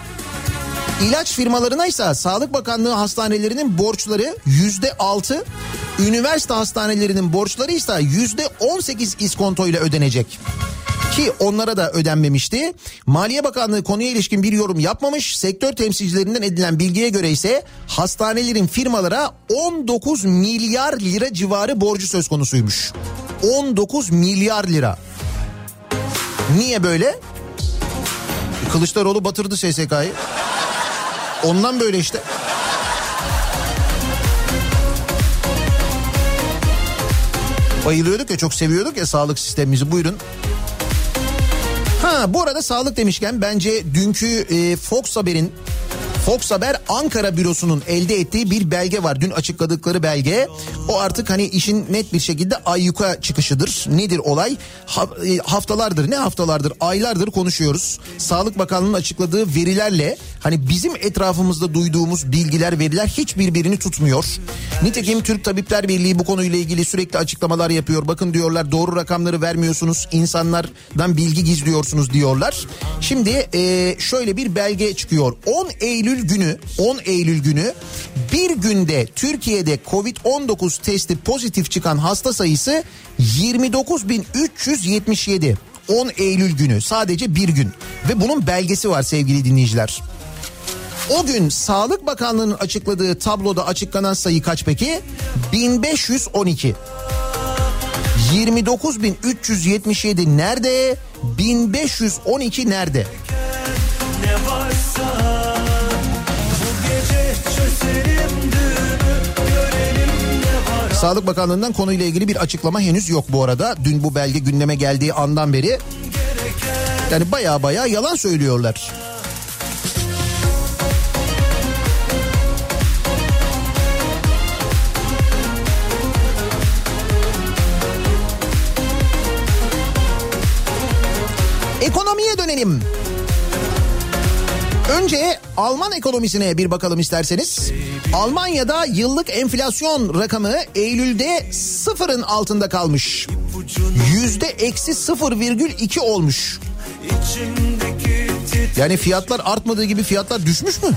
İlaç firmalarına ise Sağlık Bakanlığı hastanelerinin borçları yüzde 6, üniversite hastanelerinin borçları ise yüzde 18 iskontoyla ödenecek. Ki onlara da ödenmemişti. Maliye Bakanlığı konuya ilişkin bir yorum yapmamış. Sektör temsilcilerinden edilen bilgiye göre ise hastanelerin firmalara 19 milyar lira civarı borcu söz konusuymuş. 19 milyar lira. Niye böyle? Kılıçdaroğlu batırdı SSK'yı. Ondan böyle işte. Bayılıyorduk ya çok seviyorduk ya sağlık sistemimizi buyurun. Ha bu arada sağlık demişken bence dünkü e, Fox Haber'in Fox Haber Ankara bürosunun elde ettiği bir belge var. Dün açıkladıkları belge. O artık hani işin net bir şekilde ayyuka çıkışıdır. Nedir olay? Ha, e, haftalardır ne haftalardır aylardır konuşuyoruz. Sağlık Bakanlığı'nın açıkladığı verilerle hani bizim etrafımızda duyduğumuz bilgiler veriler hiç birbirini tutmuyor. Nitekim Türk Tabipler Birliği bu konuyla ilgili sürekli açıklamalar yapıyor. Bakın diyorlar doğru rakamları vermiyorsunuz. insanlardan bilgi gizliyorsunuz diyorlar. Şimdi e, şöyle bir belge çıkıyor. 10 Eylül günü 10 Eylül günü bir günde Türkiye'de Covid-19 testi pozitif çıkan hasta sayısı 29.377. 10 Eylül günü sadece bir gün ve bunun belgesi var sevgili dinleyiciler. O gün Sağlık Bakanlığı'nın açıkladığı tabloda açıklanan sayı kaç peki? 1512. 29.377 nerede? 1512 nerede? Ne varsa Sağlık Bakanlığı'ndan konuyla ilgili bir açıklama henüz yok bu arada. Dün bu belge gündeme geldiği andan beri. Yani baya baya yalan söylüyorlar. Ekonomiye dönelim. Önce Alman ekonomisine bir bakalım isterseniz. Almanya'da yıllık enflasyon rakamı Eylül'de sıfırın altında kalmış. Yüzde eksi 0,2 olmuş. Yani fiyatlar artmadığı gibi fiyatlar düşmüş mü?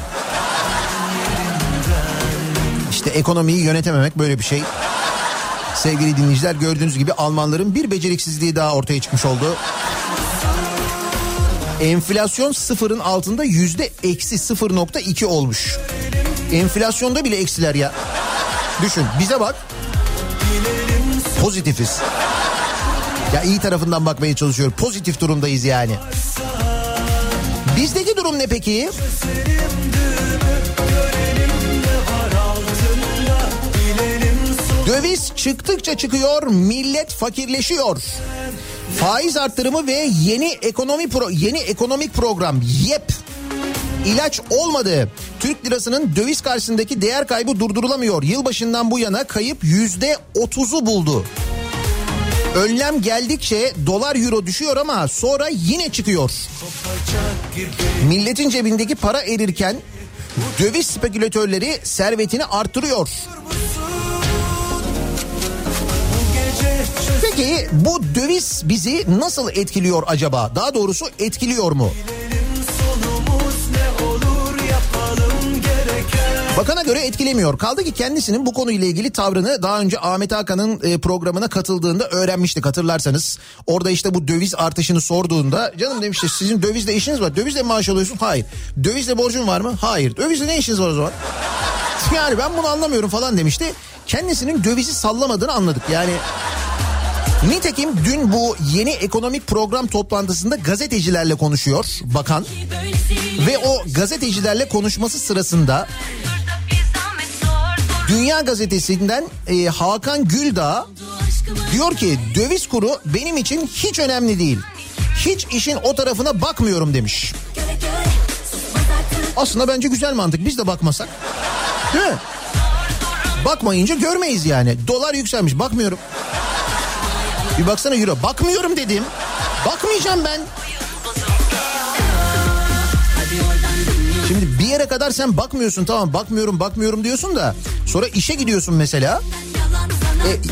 İşte ekonomiyi yönetememek böyle bir şey. Sevgili dinleyiciler gördüğünüz gibi Almanların bir beceriksizliği daha ortaya çıkmış oldu. Enflasyon sıfırın altında yüzde eksi 0.2 olmuş. Enflasyonda bile eksiler ya. Düşün bize bak. Pozitifiz. Ya iyi tarafından bakmaya çalışıyorum. Pozitif durumdayız yani. Bizdeki durum ne peki? Döviz çıktıkça çıkıyor, millet fakirleşiyor. Faiz arttırımı ve yeni ekonomi pro yeni ekonomik program YEP ilaç olmadı. Türk lirasının döviz karşısındaki değer kaybı durdurulamıyor. Yılbaşından bu yana kayıp yüzde otuzu buldu. Önlem geldikçe dolar euro düşüyor ama sonra yine çıkıyor. Milletin cebindeki para erirken döviz spekülatörleri servetini artırıyor. Peki bu döviz bizi nasıl etkiliyor acaba? Daha doğrusu etkiliyor mu? Bakana göre etkilemiyor. Kaldı ki kendisinin bu konuyla ilgili tavrını daha önce Ahmet Hakan'ın e, programına katıldığında öğrenmiştik hatırlarsanız. Orada işte bu döviz artışını sorduğunda canım demişti sizin dövizle işiniz var. Dövizle maaş alıyorsun? Hayır. Dövizle borcun var mı? Hayır. Dövizle ne işiniz var o zaman? Yani ben bunu anlamıyorum falan demişti. Kendisinin dövizi sallamadığını anladık. Yani Nitekim dün bu yeni ekonomik program toplantısında gazetecilerle konuşuyor bakan ve o gazetecilerle konuşması sırasında Dünya Gazetesi'nden e, Hakan Güldağ diyor ki döviz kuru benim için hiç önemli değil. Hiç işin o tarafına bakmıyorum demiş. Aslında bence güzel mantık biz de bakmasak. Değil mi? Bakmayınca görmeyiz yani. Dolar yükselmiş bakmıyorum. Bir baksana euro. Bakmıyorum dedim. Bakmayacağım ben. Şimdi bir yere kadar sen bakmıyorsun tamam bakmıyorum bakmıyorum diyorsun da sonra işe gidiyorsun mesela.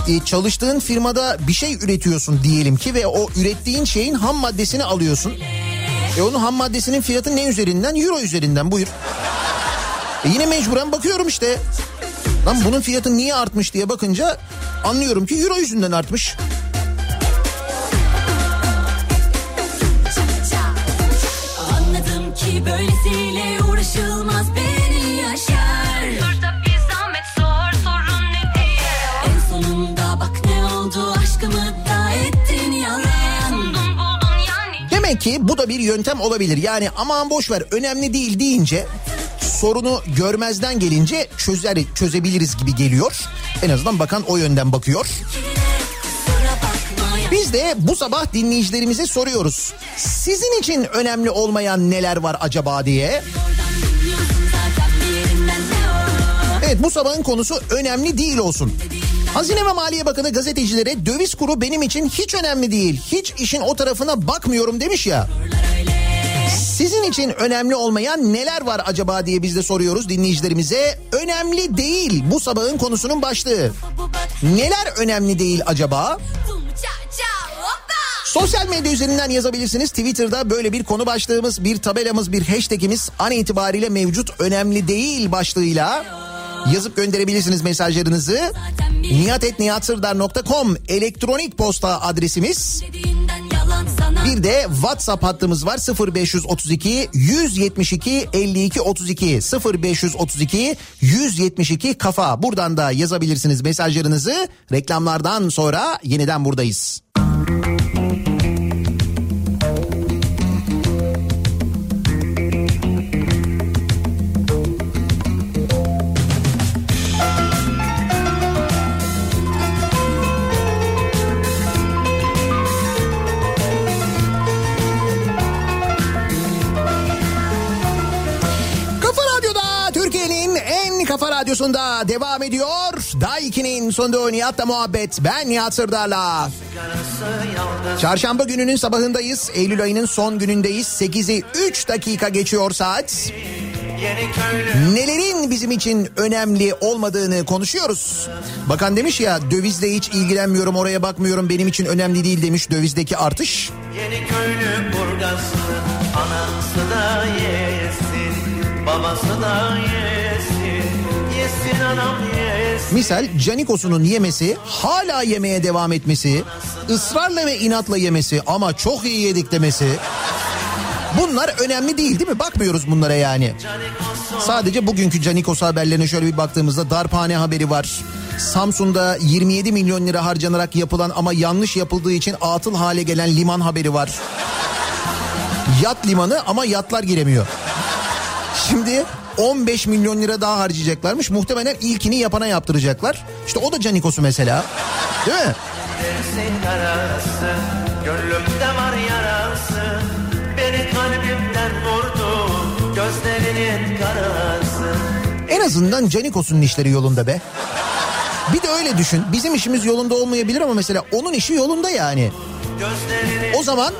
E, e, çalıştığın firmada bir şey üretiyorsun diyelim ki ve o ürettiğin şeyin ham maddesini alıyorsun. E onun ham maddesinin fiyatı ne üzerinden? Euro üzerinden buyur. E yine mecburen bakıyorum işte. Lan bunun fiyatı niye artmış diye bakınca anlıyorum ki euro yüzünden artmış. Böylesiyle uğraşılmaz beni yaşar. Dur bir zahmet sor sorun ne diye. En sonunda bak ne oldu aşkımı da ettin yalan. Demek ki bu da bir yöntem olabilir. Yani aman boş ver önemli değil deyince sorunu görmezden gelince çözer çözebiliriz gibi geliyor. En azından bakan o yönden bakıyor. Biz de bu sabah dinleyicilerimize soruyoruz. Sizin için önemli olmayan neler var acaba diye. Evet bu sabahın konusu önemli değil olsun. Hazine ve Maliye Bakanı gazetecilere döviz kuru benim için hiç önemli değil. Hiç işin o tarafına bakmıyorum demiş ya. Sizin için önemli olmayan neler var acaba diye biz de soruyoruz dinleyicilerimize. Önemli değil bu sabahın konusunun başlığı. Neler önemli değil acaba? Sosyal medya üzerinden yazabilirsiniz. Twitter'da böyle bir konu başlığımız, bir tabelamız, bir hashtagimiz an itibariyle mevcut. Önemli değil başlığıyla yazıp gönderebilirsiniz mesajlarınızı. niyatetniyatsırdar.com elektronik posta adresimiz. Bir de WhatsApp hattımız var 0532 172 52 32 0532 172 kafa. Buradan da yazabilirsiniz mesajlarınızı. Reklamlardan sonra yeniden buradayız. Kafa ediyor. Daiki'nin sonunda Nihat'la muhabbet. Ben Nihat Sırdar'la. Çarşamba gününün sabahındayız. Eylül ayının son günündeyiz. 8'i 3 dakika geçiyor saat. Nelerin bizim için önemli olmadığını konuşuyoruz. Bakan demiş ya dövizle hiç ilgilenmiyorum oraya bakmıyorum benim için önemli değil demiş dövizdeki artış. Yeni köylü burgası anası da yesin babası da yesin Misal Canikos'unun yemesi hala yemeye devam etmesi ısrarla ve inatla yemesi ama çok iyi yedik demesi bunlar önemli değil değil mi? Bakmıyoruz bunlara yani. Sadece bugünkü Canikos haberlerine şöyle bir baktığımızda darphane haberi var. Samsun'da 27 milyon lira harcanarak yapılan ama yanlış yapıldığı için atıl hale gelen liman haberi var. Yat limanı ama yatlar giremiyor. Şimdi 15 milyon lira daha harcayacaklarmış. Muhtemelen ilkini yapana yaptıracaklar. İşte o da Canikos'u mesela. Değil mi? karası gönlümde var yarası beni kalbimden vurdu gözlerinin karası En azından Canikos'un işleri yolunda be. Bir de öyle düşün. Bizim işimiz yolunda olmayabilir ama mesela onun işi yolunda yani. O zaman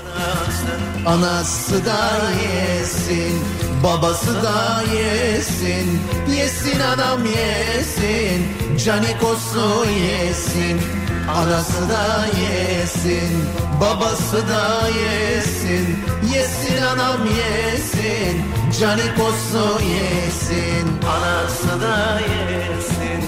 anası da yesin, babası da yesin, yesin anam yesin, Canikos'u yesin. Anası da yesin, babası da yesin, yesin anam yesin, Canikos'u yesin. anası da yesin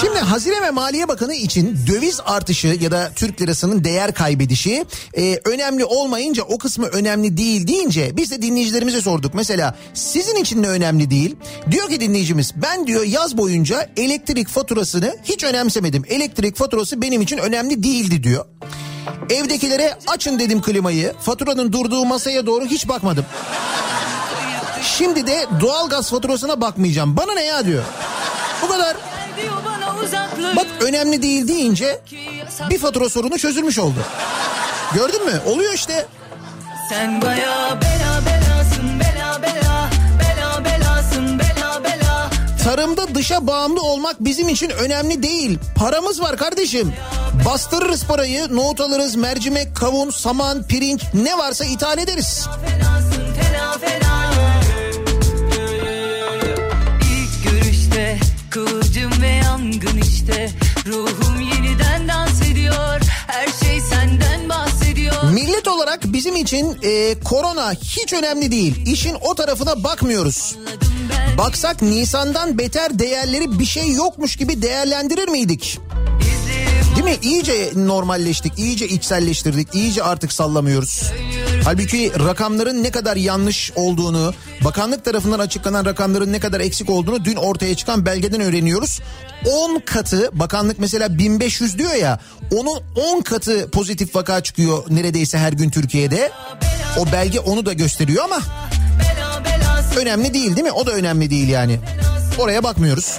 Şimdi Hazine ve Maliye Bakanı için döviz artışı ya da Türk lirasının değer kaybedişi e, önemli olmayınca o kısmı önemli değil deyince biz de dinleyicilerimize sorduk. Mesela sizin için ne önemli değil? Diyor ki dinleyicimiz ben diyor yaz boyunca elektrik faturasını hiç önemsemedim. Elektrik faturası benim için önemli değildi diyor. Evdekilere açın dedim klimayı. Faturanın durduğu masaya doğru hiç bakmadım. Şimdi de doğalgaz faturasına bakmayacağım. Bana ne ya diyor. Bu kadar. Bak önemli değil deyince bir fatura sorunu çözülmüş oldu. Gördün mü? Oluyor işte. Sen baya bela belasın bela bela bela belasın bela bela Tarımda dışa bağımlı olmak bizim için önemli değil. Paramız var kardeşim. Bastırırız parayı, nohut alırız, mercimek, kavun, saman, pirinç ne varsa ithal ederiz. felasın fena yangın işte Ruhum yeniden dans ediyor Her şey senden bahsediyor Millet olarak bizim için e, korona hiç önemli değil. İşin o tarafına bakmıyoruz. Baksak Nisan'dan beter değerleri bir şey yokmuş gibi değerlendirir miydik? Değil mi? İyice normalleştik, iyice içselleştirdik, iyice artık sallamıyoruz. Halbuki rakamların ne kadar yanlış olduğunu, Bakanlık tarafından açıklanan rakamların ne kadar eksik olduğunu dün ortaya çıkan belgeden öğreniyoruz. 10 katı bakanlık mesela 1500 diyor ya onun 10 katı pozitif vaka çıkıyor neredeyse her gün Türkiye'de. O belge onu da gösteriyor ama önemli değil değil mi? O da önemli değil yani. Oraya bakmıyoruz.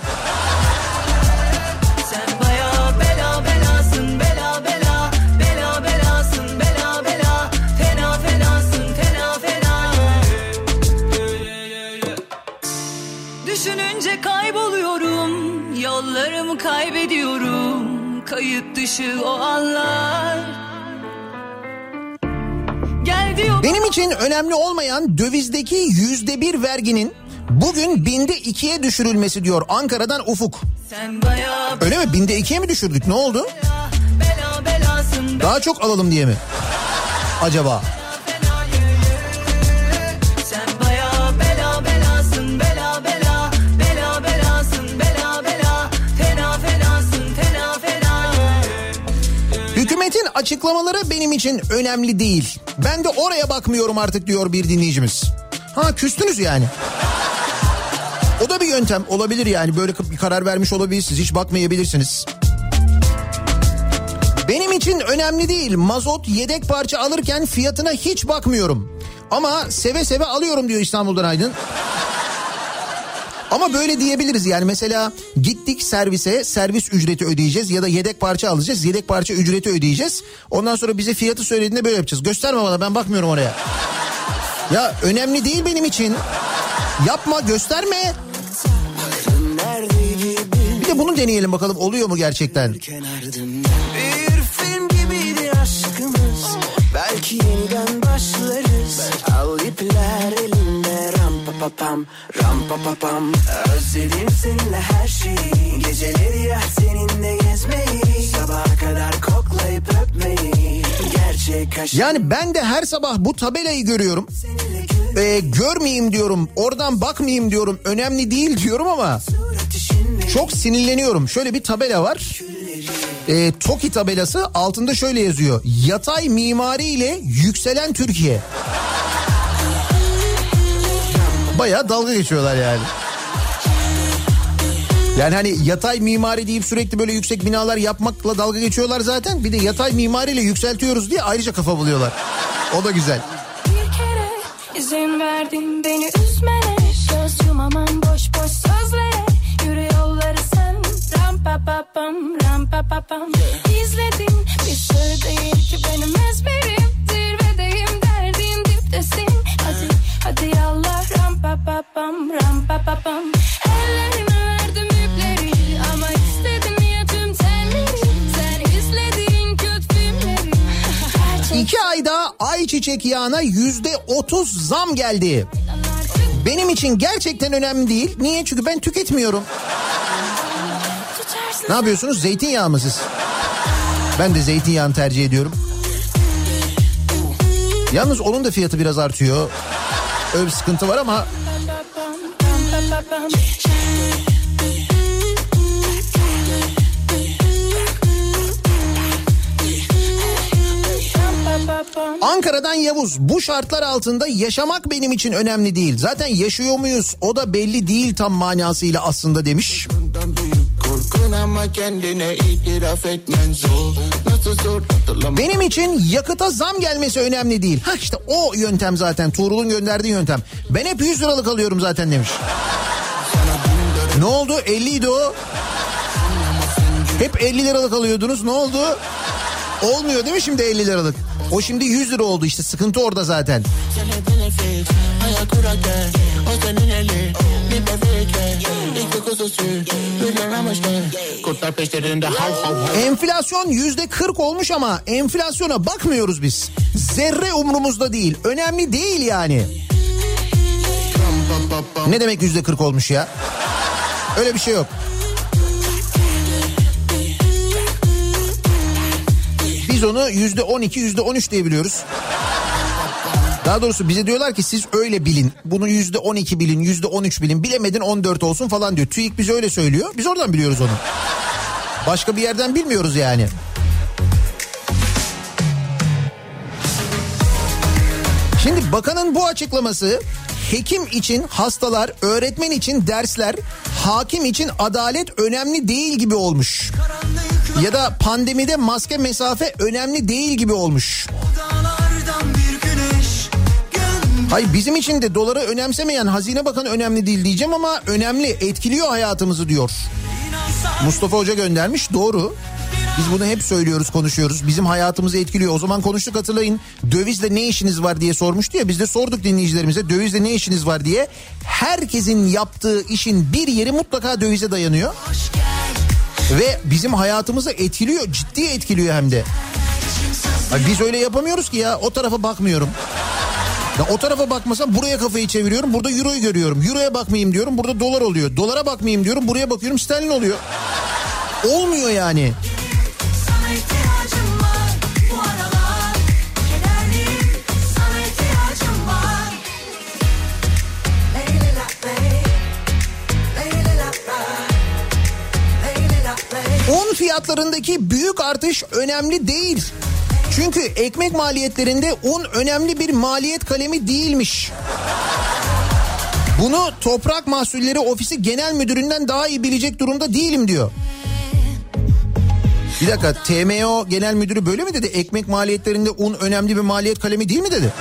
Kaybediyorum Kayıt dışı o anlar Benim için önemli olmayan dövizdeki yüzde bir verginin bugün binde ikiye düşürülmesi diyor Ankara'dan Ufuk. Öyle mi? Binde ikiye mi düşürdük? Ne oldu? bela Daha çok alalım diye mi? Acaba? Açıklamaları benim için önemli değil. Ben de oraya bakmıyorum artık diyor bir dinleyicimiz. Ha küstünüz yani. O da bir yöntem olabilir yani böyle bir karar vermiş olabilirsiniz hiç bakmayabilirsiniz. Benim için önemli değil mazot yedek parça alırken fiyatına hiç bakmıyorum. Ama seve seve alıyorum diyor İstanbul'dan Aydın. Ama böyle diyebiliriz yani mesela gittik servise servis ücreti ödeyeceğiz ya da yedek parça alacağız yedek parça ücreti ödeyeceğiz. Ondan sonra bize fiyatı söylediğinde böyle yapacağız. Gösterme bana ben bakmıyorum oraya. Ya önemli değil benim için. Yapma gösterme. Bir de bunu deneyelim bakalım oluyor mu gerçekten? Elinde ram pa pa pam Ram pa pa pam Özledim seninle her şeyi Geceleri ya seninle gezmeyi Sabaha kadar koklayıp öpmeyi Gerçek aşk Yani ben de her sabah bu tabelayı görüyorum. Ee, görmeyeyim diyorum. Oradan bakmayayım diyorum. Önemli değil diyorum ama çok sinirleniyorum. Şöyle bir tabela var. Ee, TOKİ tabelası altında şöyle yazıyor. Yatay mimari ile yükselen Türkiye. Baya dalga geçiyorlar yani. Yani hani yatay mimari deyip sürekli böyle yüksek binalar yapmakla dalga geçiyorlar zaten. Bir de yatay mimariyle yükseltiyoruz diye ayrıca kafa buluyorlar. O da güzel. Bir kere izin verdin beni üzmene Göz yumamam boş boş sözlere Yürü yolları sen Ram pa pa pam ram pa pa pam İzledin bir sır değil ki benim ezberim Zirvedeyim derdin diptesin Hadi yallah ram pa pa pam ram pa pa pam Ellerime verdim ipleri Ama istedim ya tüm telleri Sen izledin kötü filmleri İki ayda ayçiçek yağına yüzde otuz zam geldi. Benim için gerçekten önemli değil. Niye? Çünkü ben tüketmiyorum. Ne yapıyorsunuz? Zeytinyağı mı siz? Ben de zeytinyağını tercih ediyorum. Yalnız onun da fiyatı biraz artıyor. Öyle bir sıkıntı var ama Ankara'dan Yavuz bu şartlar altında yaşamak benim için önemli değil. Zaten yaşıyor muyuz o da belli değil tam manasıyla aslında demiş. Korkun ama kendine itiraf etmen zor Nasıl zor hatırlamak Benim için yakıta zam gelmesi önemli değil. Ha işte o yöntem zaten Tuğrul'un gönderdiği yöntem. Ben hep 100 liralık alıyorum zaten demiş. Ne oldu 50 idi o. Hep 50 liralık alıyordunuz ne oldu? Olmuyor değil mi şimdi 50 liralık? O şimdi 100 lira oldu işte sıkıntı orada zaten. Seni bebekle İki kuzusu Bir yaramışken Kurtlar peşlerinde hav hav hav Enflasyon yüzde 40 olmuş ama enflasyona bakmıyoruz biz. Zerre umrumuzda değil. Önemli değil yani. Ne demek yüzde 40 olmuş ya? Öyle bir şey yok. Biz onu yüzde 12, yüzde 13 diye biliyoruz. Daha doğrusu bize diyorlar ki siz öyle bilin. Bunu yüzde 12 bilin, yüzde 13 bilin. Bilemedin 14 olsun falan diyor. TÜİK bize öyle söylüyor. Biz oradan biliyoruz onu. Başka bir yerden bilmiyoruz yani. Şimdi bakanın bu açıklaması hekim için hastalar, öğretmen için dersler, hakim için adalet önemli değil gibi olmuş. Ya da pandemide maske mesafe önemli değil gibi olmuş. Hayır bizim için de doları önemsemeyen Hazine Bakanı önemli değil diyeceğim ama önemli etkiliyor hayatımızı diyor. Mustafa Hoca göndermiş doğru. Biz bunu hep söylüyoruz konuşuyoruz. Bizim hayatımızı etkiliyor. O zaman konuştuk hatırlayın. Dövizle ne işiniz var diye sormuştu ya. Biz de sorduk dinleyicilerimize dövizle ne işiniz var diye. Herkesin yaptığı işin bir yeri mutlaka dövize dayanıyor. Ve bizim hayatımızı etkiliyor. Ciddi etkiliyor hem de. Biz öyle yapamıyoruz ki ya. O tarafa bakmıyorum. Ya o tarafa bakmasam buraya kafayı çeviriyorum. Burada euroyu görüyorum. Euroya bakmayayım diyorum. Burada dolar oluyor. Dolara bakmayayım diyorum. Buraya bakıyorum sterlin oluyor. Olmuyor yani. Un fiyatlarındaki büyük artış önemli değil. Çünkü ekmek maliyetlerinde un önemli bir maliyet kalemi değilmiş. Bunu Toprak Mahsulleri Ofisi Genel Müdüründen daha iyi bilecek durumda değilim diyor. Bir dakika TMO Genel Müdürü böyle mi dedi? Ekmek maliyetlerinde un önemli bir maliyet kalemi değil mi dedi?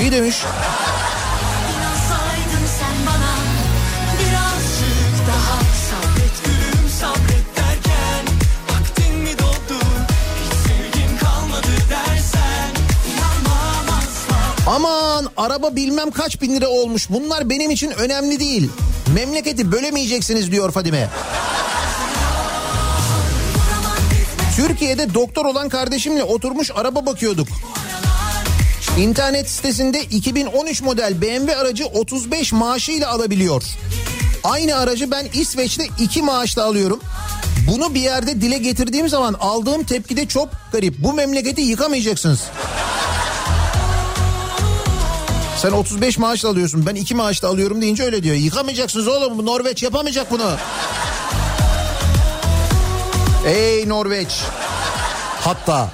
İyi demiş. Aman araba bilmem kaç bin lira olmuş. Bunlar benim için önemli değil. Memleketi bölemeyeceksiniz diyor Fadime. Türkiye'de doktor olan kardeşimle oturmuş araba bakıyorduk. İnternet sitesinde 2013 model BMW aracı 35 maaşıyla alabiliyor. Aynı aracı ben İsveç'te 2 maaşla alıyorum. Bunu bir yerde dile getirdiğim zaman aldığım tepki de çok garip. Bu memleketi yıkamayacaksınız. Sen 35 maaşla alıyorsun ben 2 maaşla alıyorum deyince öyle diyor. Yıkamayacaksınız oğlum bu Norveç yapamayacak bunu. Ey Norveç. Hatta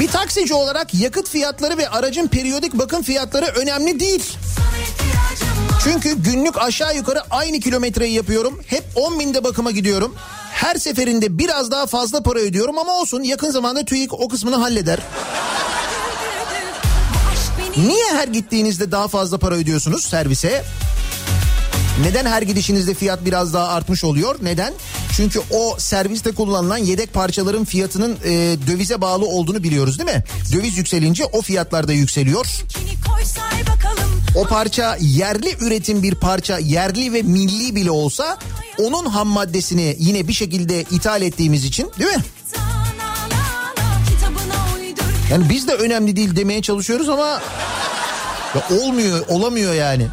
bir taksici olarak yakıt fiyatları ve aracın periyodik bakım fiyatları önemli değil. Çünkü günlük aşağı yukarı aynı kilometreyi yapıyorum. Hep 10 binde bakıma gidiyorum. Her seferinde biraz daha fazla para ödüyorum ama olsun yakın zamanda TÜİK o kısmını halleder. Niye her gittiğinizde daha fazla para ödüyorsunuz servise? Neden her gidişinizde fiyat biraz daha artmış oluyor? Neden? Çünkü o serviste kullanılan yedek parçaların fiyatının e, dövize bağlı olduğunu biliyoruz değil mi? Döviz yükselince o fiyatlar da yükseliyor. O parça yerli üretim bir parça yerli ve milli bile olsa onun ham maddesini yine bir şekilde ithal ettiğimiz için değil mi? Yani biz de önemli değil demeye çalışıyoruz ama ya olmuyor olamıyor yani.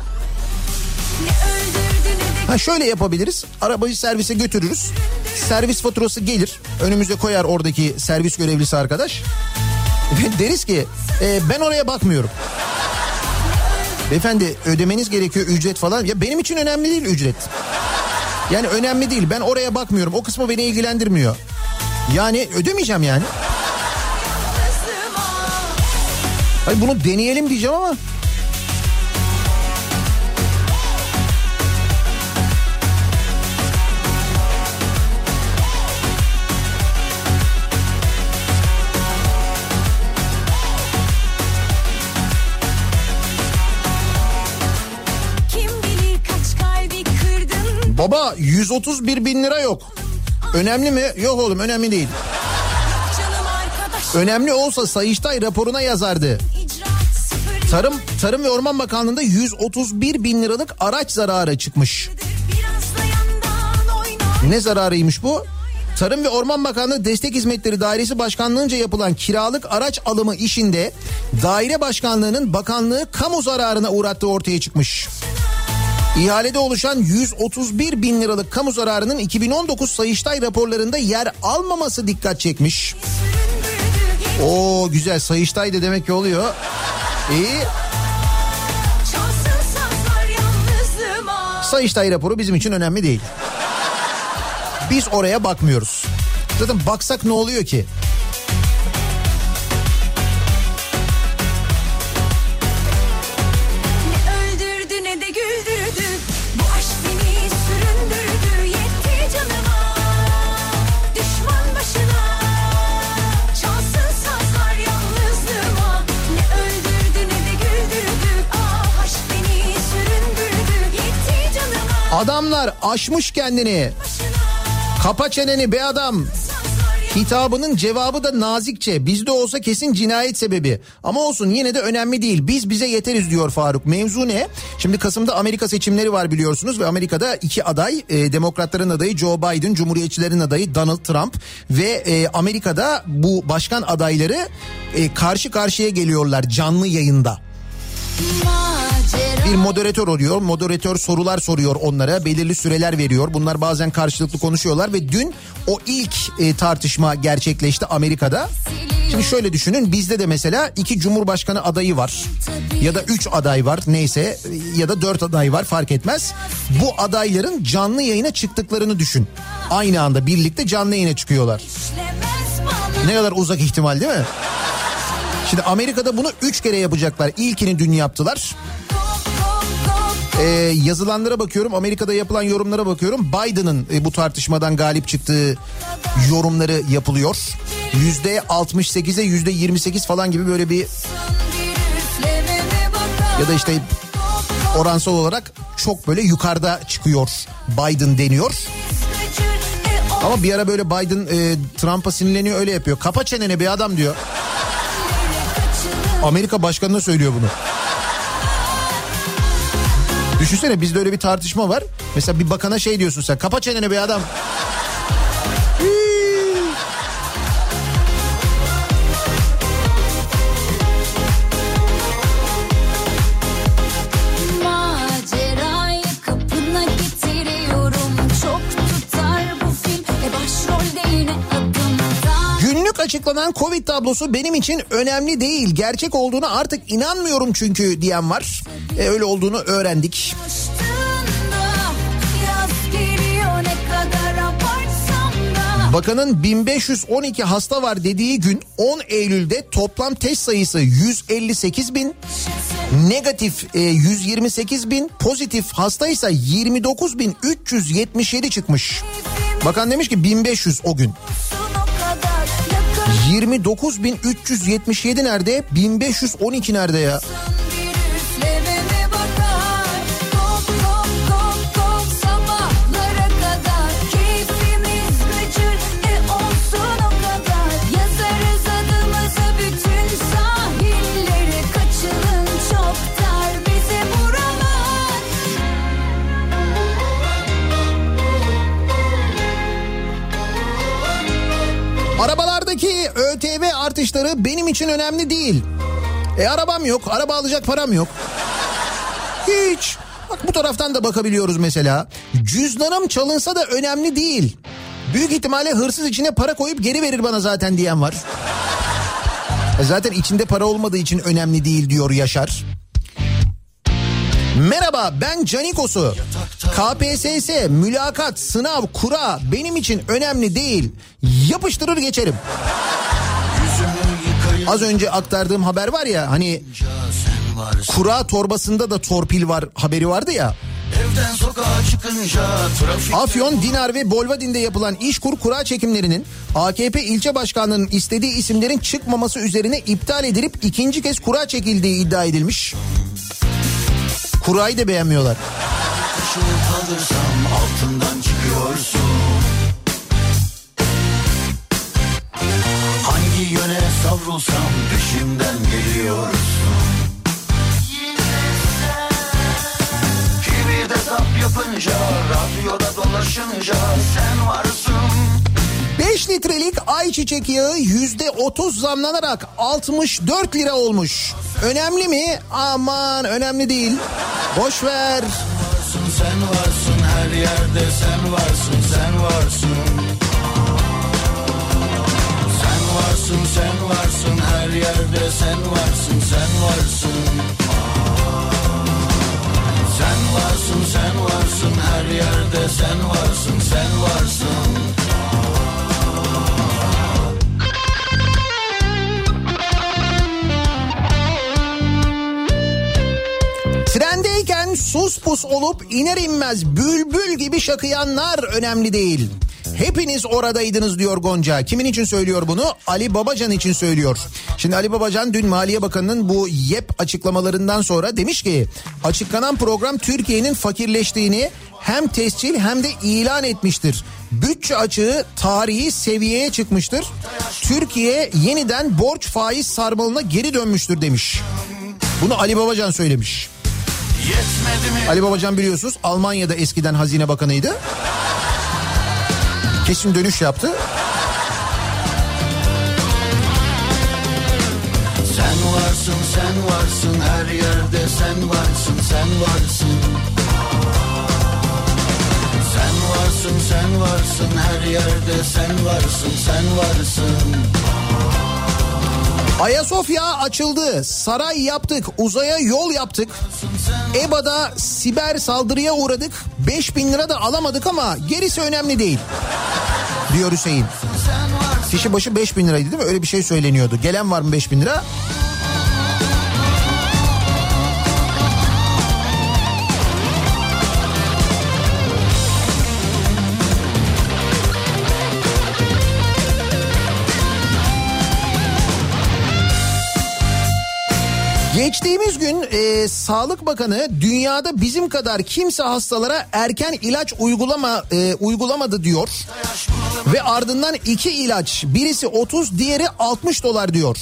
Ha şöyle yapabiliriz. Arabayı servise götürürüz. Servis faturası gelir. Önümüze koyar oradaki servis görevlisi arkadaş. Ve deriz ki "E, ben oraya bakmıyorum. Beyefendi ödemeniz gerekiyor ücret falan. Ya benim için önemli değil ücret. Yani önemli değil. Ben oraya bakmıyorum. O kısmı beni ilgilendirmiyor. Yani ödemeyeceğim yani. Hayır bunu deneyelim diyeceğim ama baba 131 bin lira yok. Önemli mi? Yok oğlum önemli değil. Önemli olsa Sayıştay raporuna yazardı. Tarım Tarım ve Orman Bakanlığı'nda 131 bin liralık araç zararı çıkmış. Ne zararıymış bu? Tarım ve Orman Bakanlığı Destek Hizmetleri Dairesi Başkanlığı'nca yapılan kiralık araç alımı işinde daire başkanlığının bakanlığı kamu zararına uğrattığı ortaya çıkmış. İhalede oluşan 131 bin liralık kamu zararının 2019 Sayıştay raporlarında yer almaması dikkat çekmiş. Oo güzel Sayıştay da demek ki oluyor. İyi. Yalnızlığıma Sayıştay raporu bizim için önemli değil. Biz oraya bakmıyoruz. Zaten baksak ne oluyor ki? Adamlar aşmış kendini. Kapa çeneni be adam. Hitabının cevabı da nazikçe. Bizde olsa kesin cinayet sebebi. Ama olsun yine de önemli değil. Biz bize yeteriz diyor Faruk. Mevzu ne? Şimdi Kasım'da Amerika seçimleri var biliyorsunuz ve Amerika'da iki aday, e, Demokratların adayı Joe Biden, Cumhuriyetçilerin adayı Donald Trump ve e, Amerika'da bu başkan adayları e, karşı karşıya geliyorlar canlı yayında. Bir moderatör oluyor. Moderatör sorular soruyor onlara. Belirli süreler veriyor. Bunlar bazen karşılıklı konuşuyorlar ve dün o ilk e, tartışma gerçekleşti Amerika'da. Şimdi şöyle düşünün bizde de mesela iki cumhurbaşkanı adayı var. Ya da üç aday var neyse ya da dört aday var fark etmez. Bu adayların canlı yayına çıktıklarını düşün. Aynı anda birlikte canlı yayına çıkıyorlar. Ne kadar uzak ihtimal değil mi? Şimdi Amerika'da bunu üç kere yapacaklar. İlkini dün yaptılar. Ee, yazılanlara bakıyorum Amerika'da yapılan yorumlara bakıyorum Biden'ın e, bu tartışmadan galip çıktığı yorumları yapılıyor. Yüzde 68'e yüzde 28 falan gibi böyle bir ya da işte oransal olarak çok böyle yukarıda çıkıyor Biden deniyor. Ama bir ara böyle Biden e, Trump'a sinirleniyor öyle yapıyor. Kapa çeneni bir adam diyor. Amerika başkanına söylüyor bunu. Düşünsene bizde öyle bir tartışma var. Mesela bir bakana şey diyorsun sen. Kapa çeneni be adam. Açıklanan Covid tablosu benim için önemli değil. Gerçek olduğuna artık inanmıyorum çünkü diyen var. E, öyle olduğunu öğrendik. Bakanın 1512 hasta var dediği gün 10 Eylül'de toplam test sayısı 158 bin, negatif e, 128 bin, pozitif hastaysa 29 bin 377 çıkmış. Bakan demiş ki 1500 o gün. 29 bin 377 nerede? 1512 nerede ya? Artışları benim için önemli değil. E arabam yok, araba alacak param yok. Hiç. Bak bu taraftan da bakabiliyoruz mesela. Cüzdanım çalınsa da önemli değil. Büyük ihtimalle hırsız içine para koyup geri verir bana zaten diyen var. E zaten içinde para olmadığı için önemli değil diyor Yaşar. Merhaba ben Canikos'u. KPSS, mülakat, sınav, kura benim için önemli değil. Yapıştırır geçerim. Az önce aktardığım haber var ya hani kura torbasında da torpil var haberi vardı ya. Evden sokağa çıkınca trafik Afyon, Dinar ve Bolvadin'de yapılan İşkur kura çekimlerinin AKP ilçe başkanlığının istediği isimlerin çıkmaması üzerine iptal edilip ikinci kez kura çekildiği iddia edilmiş. Kurayı da beğenmiyorlar. ışığı kalırsam altından çıkıyorsun savrulsam peşimden geliyorsun Kibirde zap yapınca radyoda dolaşınca sen varsın 5 litrelik ayçiçek yağı yüzde 30 zamlanarak 64 lira olmuş. Önemli mi? Aman önemli değil. Boş ver. varsın sen varsın her yerde sen varsın sen varsın varsın sen varsın her yerde sen varsın sen varsın Sen varsın sen varsın her yerde sen varsın sen varsın Trendeyken sus pus olup iner inmez bülbül gibi şakıyanlar önemli değil. Hepiniz oradaydınız diyor Gonca. Kimin için söylüyor bunu? Ali Babacan için söylüyor. Şimdi Ali Babacan dün Maliye Bakanı'nın bu YEP açıklamalarından sonra demiş ki açıklanan program Türkiye'nin fakirleştiğini hem tescil hem de ilan etmiştir. Bütçe açığı tarihi seviyeye çıkmıştır. Türkiye yeniden borç faiz sarmalına geri dönmüştür demiş. Bunu Ali Babacan söylemiş. Ali Babacan biliyorsunuz Almanya'da eskiden hazine bakanıydı. Kesin dönüş yaptı. Sen varsın sen varsın her yerde sen varsın sen varsın Sen varsın sen varsın her yerde sen varsın sen varsın Ayasofya açıldı. Saray yaptık. Uzaya yol yaptık. EBA'da siber saldırıya uğradık. 5000 lira da alamadık ama gerisi önemli değil. Diyor Hüseyin. Kişi başı 5000 liraydı değil mi? Öyle bir şey söyleniyordu. Gelen var mı 5000 lira? Geçtiğimiz gün e, Sağlık Bakanı dünyada bizim kadar kimse hastalara erken ilaç uygulama e, uygulamadı diyor. Ve ardından iki ilaç birisi 30 diğeri 60 dolar diyor.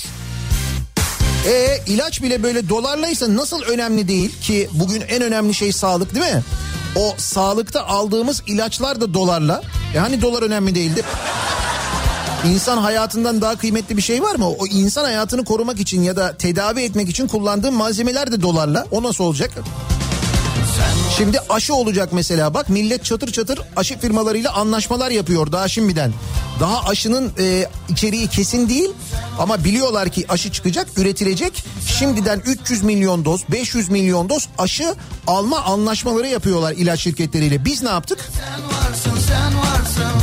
E ilaç bile böyle dolarlaysa nasıl önemli değil ki bugün en önemli şey sağlık değil mi? O sağlıkta aldığımız ilaçlar da dolarla. E hani dolar önemli değildi? İnsan hayatından daha kıymetli bir şey var mı? O insan hayatını korumak için ya da tedavi etmek için kullandığın malzemeler de dolarla. O nasıl olacak? Şimdi aşı olacak mesela bak millet çatır çatır aşı firmalarıyla anlaşmalar yapıyor daha şimdiden. Daha aşının e, içeriği kesin değil ama biliyorlar ki aşı çıkacak üretilecek. Şimdiden 300 milyon doz 500 milyon doz aşı alma anlaşmaları yapıyorlar ilaç şirketleriyle. Biz ne yaptık?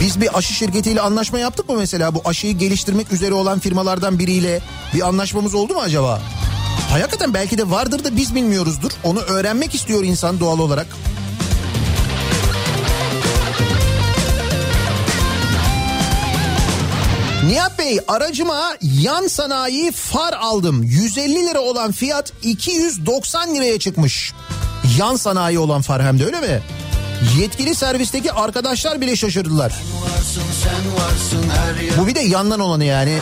Biz bir aşı şirketiyle anlaşma yaptık mı mesela bu aşıyı geliştirmek üzere olan firmalardan biriyle bir anlaşmamız oldu mu acaba? Hakikaten belki de vardır da biz bilmiyoruzdur. Onu öğrenmek istiyor insan doğal olarak. Nihat Bey aracıma yan sanayi far aldım. 150 lira olan fiyat 290 liraya çıkmış. Yan sanayi olan far hem de öyle mi? Yetkili servisteki arkadaşlar bile şaşırdılar. Bu bir de yandan olanı yani.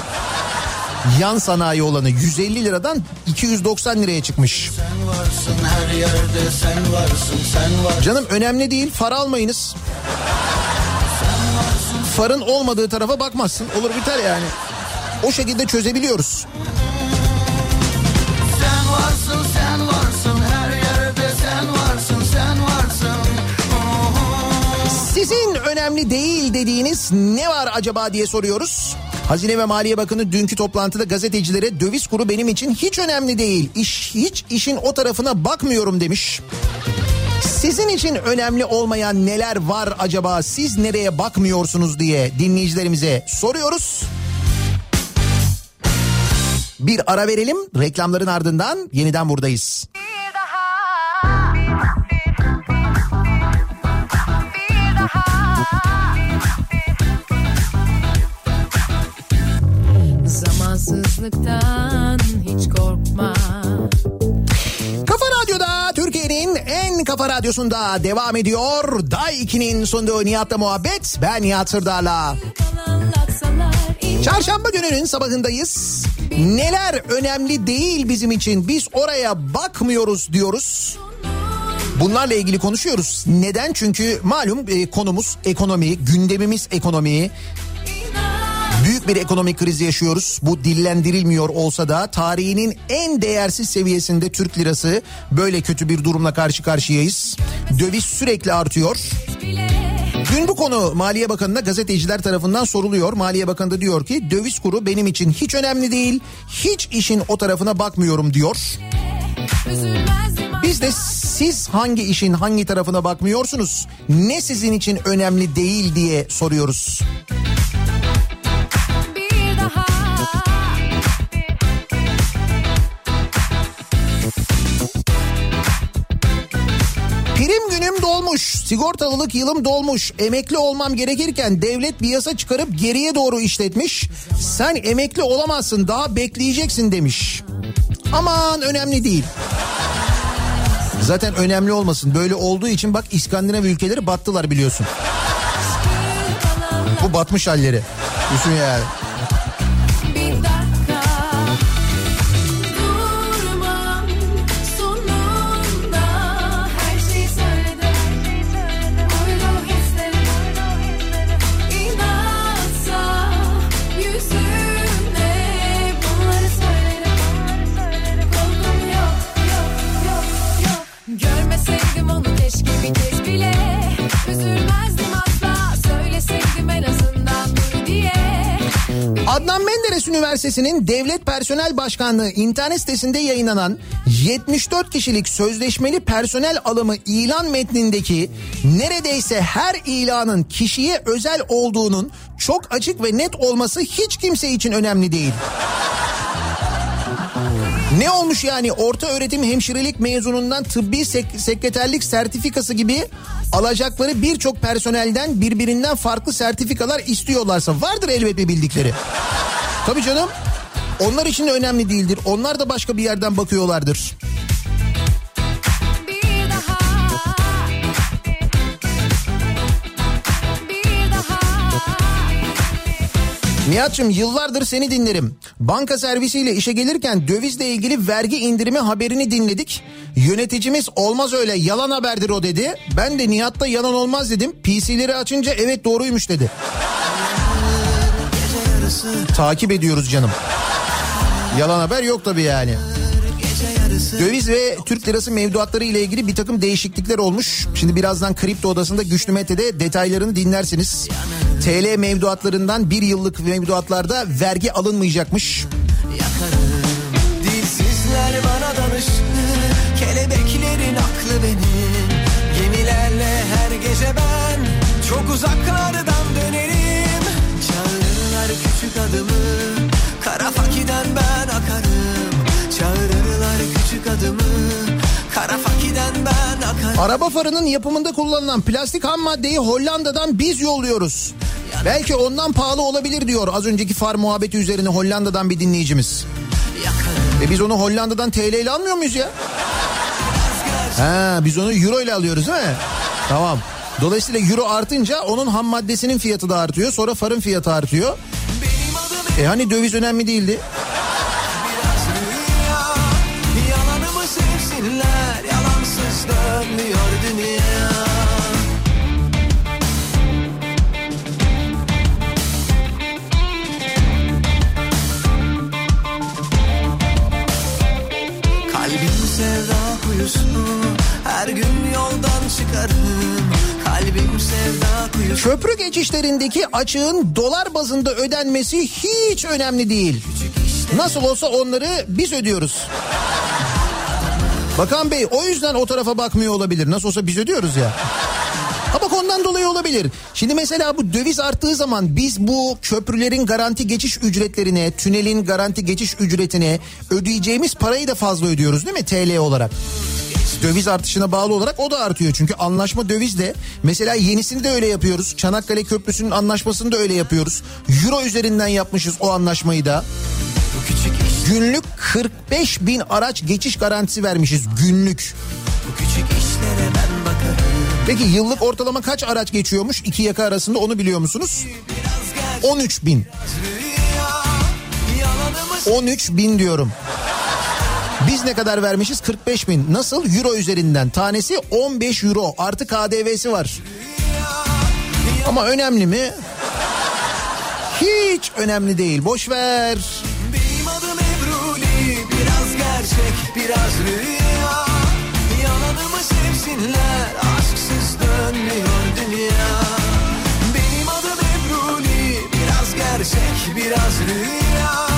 Yan sanayi olanı 150 liradan 290 liraya çıkmış. Sen varsın her yerde sen varsın sen varsın Canım önemli değil far almayınız. Farın olmadığı tarafa bakmazsın. Olur biter yani. O şekilde çözebiliyoruz. Sen varsın sen varsın her yerde sen varsın sen varsın Sizin önemli değil dediğiniz ne var acaba diye soruyoruz. Hazine ve Maliye Bakanı dünkü toplantıda gazetecilere döviz kuru benim için hiç önemli değil. İş, hiç işin o tarafına bakmıyorum demiş. Sizin için önemli olmayan neler var acaba siz nereye bakmıyorsunuz diye dinleyicilerimize soruyoruz. Bir ara verelim reklamların ardından yeniden buradayız. Zamansızlıktan hiç korkma. Kafa Radyo'da Türkiye'nin en kafa radyosunda devam ediyor. Day 2'nin sunduğu Nihat'la muhabbet. Ben Nihat Sırdar'la. Çarşamba gününün sabahındayız. Neler önemli değil bizim için biz oraya bakmıyoruz diyoruz. Bunlarla ilgili konuşuyoruz. Neden? Çünkü malum e, konumuz ekonomi, gündemimiz ekonomi. Büyük bir ekonomik kriz yaşıyoruz. Bu dillendirilmiyor olsa da tarihinin en değersiz seviyesinde Türk lirası böyle kötü bir durumla karşı karşıyayız. Döviz sürekli artıyor. Dün bu konu Maliye Bakanı'na gazeteciler tarafından soruluyor. Maliye Bakanı da diyor ki döviz kuru benim için hiç önemli değil. Hiç işin o tarafına bakmıyorum diyor. Biz de siz hangi işin hangi tarafına bakmıyorsunuz? Ne sizin için önemli değil diye soruyoruz. Dolmuş. Sigortalılık yılım dolmuş. Emekli olmam gerekirken devlet bir yasa çıkarıp geriye doğru işletmiş. Sen emekli olamazsın daha bekleyeceksin demiş. Aman önemli değil. Zaten önemli olmasın. Böyle olduğu için bak İskandinav ülkeleri battılar biliyorsun. Bu batmış halleri. Düşün yani. Adnan Menderes Üniversitesi'nin Devlet Personel Başkanlığı internet sitesinde yayınlanan 74 kişilik sözleşmeli personel alımı ilan metnindeki neredeyse her ilanın kişiye özel olduğunun çok açık ve net olması hiç kimse için önemli değil. Ne olmuş yani orta öğretim hemşirelik mezunundan tıbbi sek- sekreterlik sertifikası gibi alacakları birçok personelden birbirinden farklı sertifikalar istiyorlarsa vardır elbet bir bildikleri. Tabii canım onlar için de önemli değildir. Onlar da başka bir yerden bakıyorlardır. Nihat'cığım yıllardır seni dinlerim. Banka servisiyle işe gelirken dövizle ilgili vergi indirimi haberini dinledik. Yöneticimiz olmaz öyle yalan haberdir o dedi. Ben de Nihat'ta yalan olmaz dedim. PC'leri açınca evet doğruymuş dedi. Takip ediyoruz canım. Yalan haber yok tabii yani. Döviz ve Türk lirası mevduatları ile ilgili bir takım değişiklikler olmuş. Şimdi birazdan kripto odasında Güçlü Mete'de detaylarını dinlersiniz. TL mevduatlarından bir yıllık mevduatlarda vergi alınmayacakmış. Dilsizler bana danıştı Kelebeklerin aklı benim Gemilerle her gece ben Çok uzaklardan dönerim Çağırırlar küçük adımı Kara fakiden ben Küçük adımı ben Araba farının yapımında kullanılan plastik ham maddeyi Hollanda'dan biz yolluyoruz. Belki ondan pahalı olabilir diyor az önceki far muhabbeti üzerine Hollanda'dan bir dinleyicimiz. E biz onu Hollanda'dan TL ile almıyor muyuz ya? Ha biz onu euro ile alıyoruz değil mi? Tamam. Dolayısıyla euro artınca onun ham maddesinin fiyatı da artıyor. Sonra farın fiyatı artıyor. E hani döviz önemli değildi? Dönmüyor dünya Kalbim sevda kuyusu Her gün yoldan çıkarım Kalbim sevda kuyusu Köprü geçişlerindeki açığın dolar bazında ödenmesi hiç önemli değil. Nasıl olsa onları biz ödüyoruz. Bakan Bey o yüzden o tarafa bakmıyor olabilir. Nasıl olsa biz ödüyoruz ya. Ha bak ondan dolayı olabilir. Şimdi mesela bu döviz arttığı zaman biz bu köprülerin garanti geçiş ücretlerine, tünelin garanti geçiş ücretine ödeyeceğimiz parayı da fazla ödüyoruz değil mi TL olarak? Döviz artışına bağlı olarak o da artıyor. Çünkü anlaşma dövizle mesela yenisini de öyle yapıyoruz. Çanakkale Köprüsü'nün anlaşmasını da öyle yapıyoruz. Euro üzerinden yapmışız o anlaşmayı da. Günlük 45 bin araç geçiş garantisi vermişiz günlük. Bu küçük işlere ben bakarım Peki yıllık ortalama kaç araç geçiyormuş iki yaka arasında onu biliyor musunuz? 13 bin. 13 bin diyorum. Biz ne kadar vermişiz? 45 bin. Nasıl? Euro üzerinden. Tanesi 15 euro. Artı KDV'si var. Ama önemli mi? Hiç önemli değil. Boş ver. Biraz rüya Yalanımı sevsinler? Aşksız dönmüyor dünya. Benim adım Ebruli Biraz gerçek biraz rüya.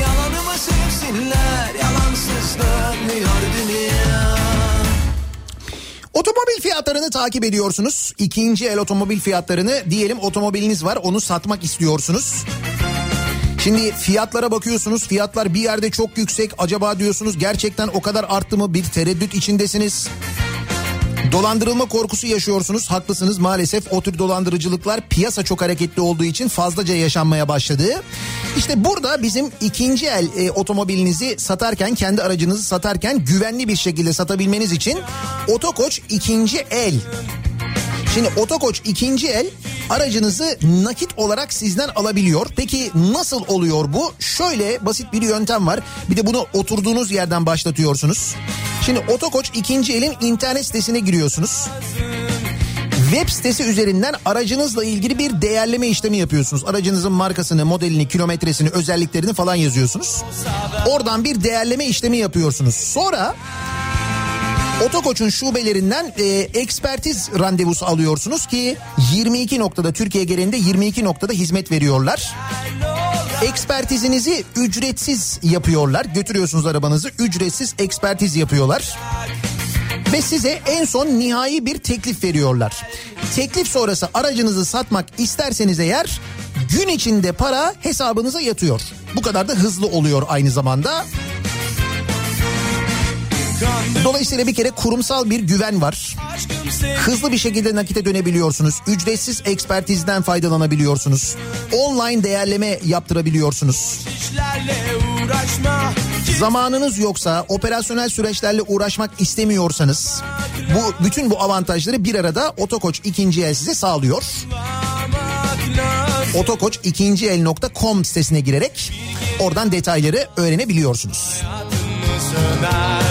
Yalanımı sevsinler? Yalansız dönmüyor dünya. Otomobil fiyatlarını takip ediyorsunuz. İkinci el otomobil fiyatlarını diyelim otomobiliniz var onu satmak istiyorsunuz. Şimdi fiyatlara bakıyorsunuz fiyatlar bir yerde çok yüksek acaba diyorsunuz gerçekten o kadar arttı mı bir tereddüt içindesiniz. Dolandırılma korkusu yaşıyorsunuz. Haklısınız maalesef o tür dolandırıcılıklar piyasa çok hareketli olduğu için fazlaca yaşanmaya başladı. İşte burada bizim ikinci el e, otomobilinizi satarken kendi aracınızı satarken güvenli bir şekilde satabilmeniz için Otokoç ikinci el Şimdi Otokoç ikinci el aracınızı nakit olarak sizden alabiliyor. Peki nasıl oluyor bu? Şöyle basit bir yöntem var. Bir de bunu oturduğunuz yerden başlatıyorsunuz. Şimdi Otokoç ikinci elin internet sitesine giriyorsunuz. Web sitesi üzerinden aracınızla ilgili bir değerleme işlemi yapıyorsunuz. Aracınızın markasını, modelini, kilometresini, özelliklerini falan yazıyorsunuz. Oradan bir değerleme işlemi yapıyorsunuz. Sonra Otokoç'un şubelerinden e, ekspertiz randevusu alıyorsunuz ki 22 noktada Türkiye genelinde 22 noktada hizmet veriyorlar. Ekspertizinizi ücretsiz yapıyorlar. Götürüyorsunuz arabanızı ücretsiz ekspertiz yapıyorlar. Ve size en son nihai bir teklif veriyorlar. Teklif sonrası aracınızı satmak isterseniz eğer gün içinde para hesabınıza yatıyor. Bu kadar da hızlı oluyor aynı zamanda. Dolayısıyla bir kere kurumsal bir güven var. Hızlı bir şekilde nakite dönebiliyorsunuz. Ücretsiz ekspertizden faydalanabiliyorsunuz. Online değerleme yaptırabiliyorsunuz. Zamanınız yoksa operasyonel süreçlerle uğraşmak istemiyorsanız bu bütün bu avantajları bir arada Otokoç ikinci el size sağlıyor. Otokoç ikinci el.com sitesine girerek oradan detayları öğrenebiliyorsunuz. Zor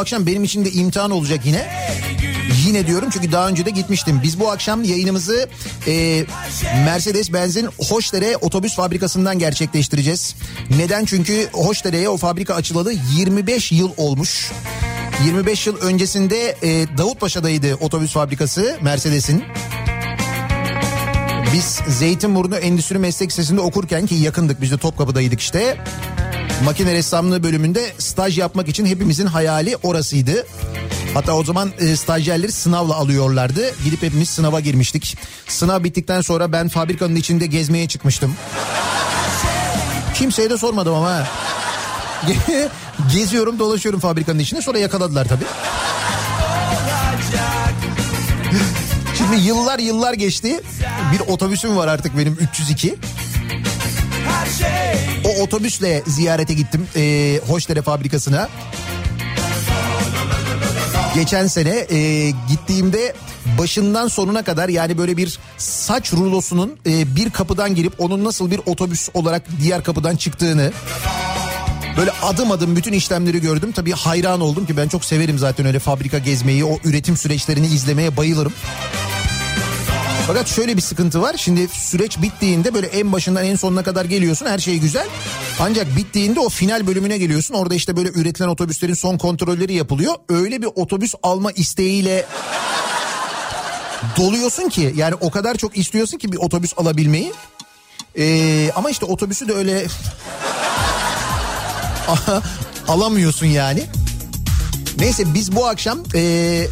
akşam benim için de imtihan olacak yine. Yine diyorum çünkü daha önce de gitmiştim. Biz bu akşam yayınımızı e, Mercedes-Benz'in Hoşdere otobüs fabrikasından gerçekleştireceğiz. Neden? Çünkü Hoşdere'ye o fabrika açılalı 25 yıl olmuş. 25 yıl öncesinde e, Davutpaşa'daydı otobüs fabrikası Mercedes'in. Biz Zeytinburnu Endüstri Meslek Lisesi'nde okurken ki yakındık biz de Topkapı'daydık işte. Makine ressamlığı bölümünde staj yapmak için hepimizin hayali orasıydı. Hatta o zaman e, stajyerleri sınavla alıyorlardı. Gidip hepimiz sınava girmiştik. Sınav bittikten sonra ben fabrikanın içinde gezmeye çıkmıştım. Kimseye de sormadım ama. Geziyorum dolaşıyorum fabrikanın içinde sonra yakaladılar tabii. Şimdi yıllar yıllar geçti. Bir otobüsüm var artık benim 302. O otobüsle ziyarete gittim e, Hoşdere fabrikasına. Geçen sene e, gittiğimde başından sonuna kadar yani böyle bir saç rulosunun e, bir kapıdan girip onun nasıl bir otobüs olarak diğer kapıdan çıktığını böyle adım adım bütün işlemleri gördüm. Tabii hayran oldum ki ben çok severim zaten öyle fabrika gezmeyi, o üretim süreçlerini izlemeye bayılırım. Fakat şöyle bir sıkıntı var. Şimdi süreç bittiğinde böyle en başından en sonuna kadar geliyorsun. Her şey güzel. Ancak bittiğinde o final bölümüne geliyorsun. Orada işte böyle üretilen otobüslerin son kontrolleri yapılıyor. Öyle bir otobüs alma isteğiyle doluyorsun ki yani o kadar çok istiyorsun ki bir otobüs alabilmeyi. Ee, ama işte otobüsü de öyle alamıyorsun yani. Neyse biz bu akşam ee,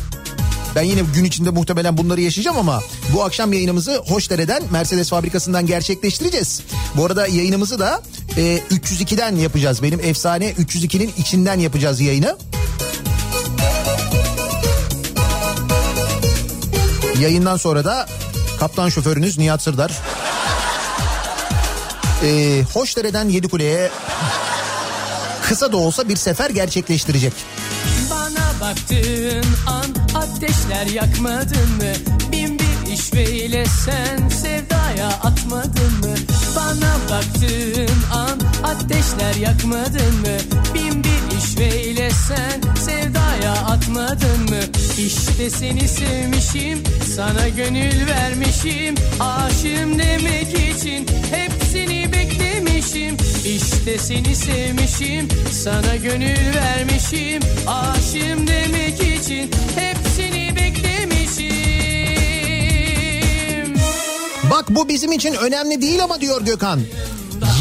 ben yine gün içinde muhtemelen bunları yaşayacağım ama bu akşam yayınımızı Hoşdere'den Mercedes fabrikasından gerçekleştireceğiz. Bu arada yayınımızı da e, 302'den yapacağız. Benim efsane 302'nin içinden yapacağız yayını. Yayından sonra da kaptan şoförünüz Nihat Sırdar. E, Hoşdere'den Yedikule'ye kısa da olsa bir sefer gerçekleştirecek. Baktığın an ateşler yakmadın mı? Bin bir işveyle sen sevdaya atmadın mı? Bana baktığın an ateşler yakmadın mı? Bin bir işveyle sen sevdaya atmadın mı? İşte seni sevmişim, sana gönül vermişim, aşığım demek için hepsini beklemişim. İşte seni sevmişim, sana gönül vermişim, aşığım demek için hepsini beklemişim. Bak bu bizim için önemli değil ama diyor Gökhan.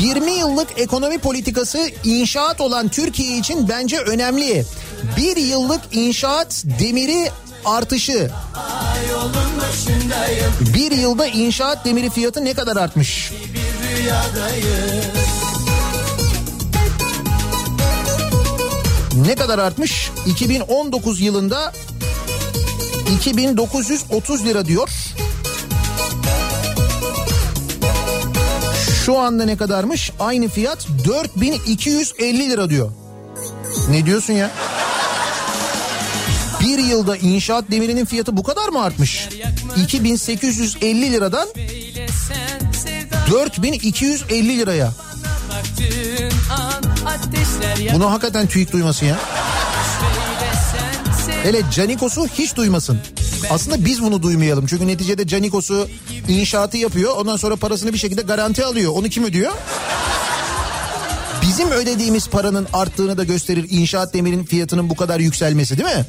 20 yıllık ekonomi politikası inşaat olan Türkiye için bence önemli. Bir yıllık inşaat demiri artışı. Bir yılda inşaat demiri fiyatı ne kadar artmış? Ne kadar artmış? 2019 yılında 2930 lira diyor. Şu anda ne kadarmış? Aynı fiyat 4250 lira diyor. Ne diyorsun ya? Bir yılda inşaat demirinin fiyatı bu kadar mı artmış? 2850 liradan 4250 liraya. Bunu hakikaten TÜİK duymasın ya. Hele Canikos'u hiç duymasın. Aslında biz bunu duymayalım. Çünkü neticede Canikos'u inşaatı yapıyor. Ondan sonra parasını bir şekilde garanti alıyor. Onu kim ödüyor? Bizim ödediğimiz paranın arttığını da gösterir inşaat demirin fiyatının bu kadar yükselmesi değil mi?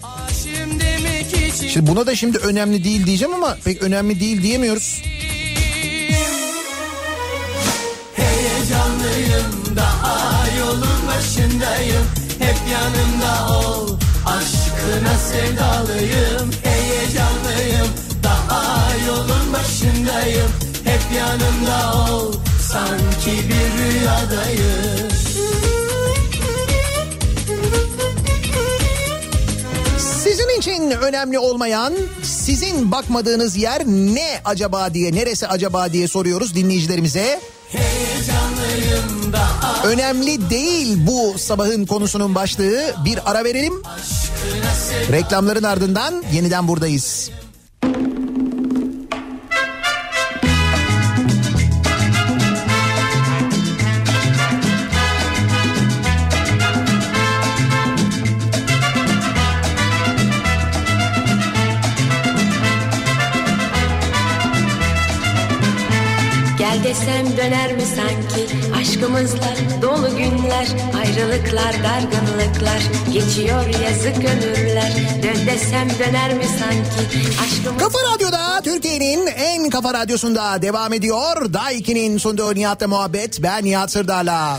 Şimdi buna da şimdi önemli değil diyeceğim ama pek önemli değil diyemiyoruz. Heyecanlıyım daha yolun başındayım Hep yanımda ol Aşkına sevdalıyım Heyecanlıyım daha yolun başındayım Hep yanımda ol Sanki bir rüyadayım Sizin için önemli olmayan, sizin bakmadığınız yer ne acaba diye, neresi acaba diye soruyoruz dinleyicilerimize. Önemli değil bu sabahın konusunun başlığı. Bir ara verelim. Reklamların ardından yeniden buradayız. Sanki Aşkımızla dolu günler Ayrılıklar dargınlıklar Geçiyor yazık ömürler Dön desem döner mi sanki Aşkımız Kafa Radyo'da Türkiye'nin en kafa radyosunda devam ediyor. Daiki'nin sunduğu Nihat'la muhabbet. Ben Nihat Sırdar'la.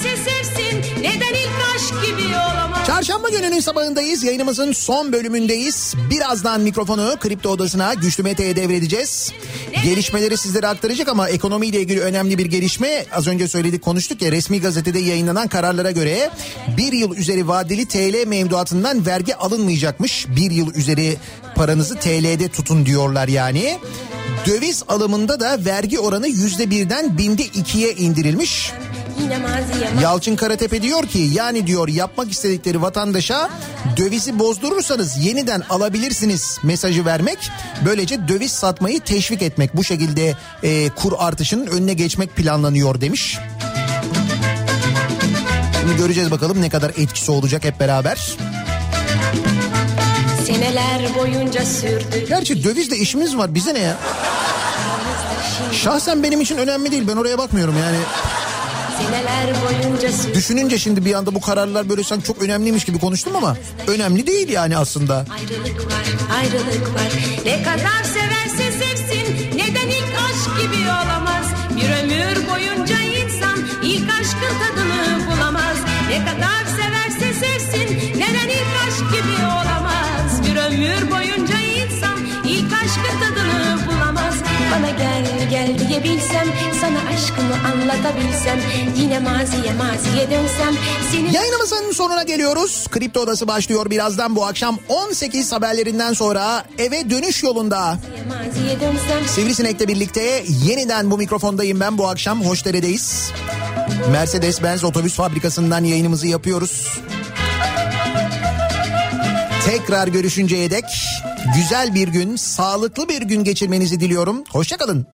Severse sevsin Neden ilk aşk gibi olamaz Çarşamba gününün sabahındayız. Yayınımızın son bölümündeyiz. Birazdan mikrofonu Kripto Odası'na Güçlü Mete'ye devredeceğiz. Gelişmeleri sizlere aktaracak ama ekonomiyle ilgili önemli bir gelişme. Az önce söyledik konuştuk ya resmi gazetede yayınlanan kararlara göre bir yıl üzeri vadeli TL mevduatından vergi alınmayacakmış. Bir yıl üzeri paranızı TL'de tutun diyorlar yani. Döviz alımında da vergi oranı yüzde birden binde ikiye indirilmiş. Yalçın Karatepe diyor ki yani diyor yapmak istedikleri vatandaşa dövizi bozdurursanız yeniden alabilirsiniz mesajı vermek. Böylece döviz satmayı teşvik etmek bu şekilde e, kur artışının önüne geçmek planlanıyor demiş. Şimdi göreceğiz bakalım ne kadar etkisi olacak hep beraber. Seneler boyunca sürdü Gerçi dövizle işimiz var bize ne ya? Şahsen benim için önemli değil ben oraya bakmıyorum yani. Düşününce şimdi bir anda bu kararlar böyle sanki çok önemliymiş gibi konuştum ama önemli değil yani aslında. Ayrılık var, ayrılık var. Ne kadar severse sevsin, neden ilk aşk gibi olamaz? Bir ömür boyunca insan ilk aşkın tadını bulamaz. Ne kadar gel diyebilsem, sana aşkımı anlatabilsem, yine maziye maziye dönsem, senin Yayınımızın sonuna geliyoruz. Kripto Odası başlıyor birazdan bu akşam 18 haberlerinden sonra eve dönüş yolunda. Sivrisinek'le birlikte yeniden bu mikrofondayım ben bu akşam Hoşdere'deyiz. Mercedes-Benz otobüs fabrikasından yayınımızı yapıyoruz. Tekrar görüşünceye dek güzel bir gün, sağlıklı bir gün geçirmenizi diliyorum. Hoşçakalın.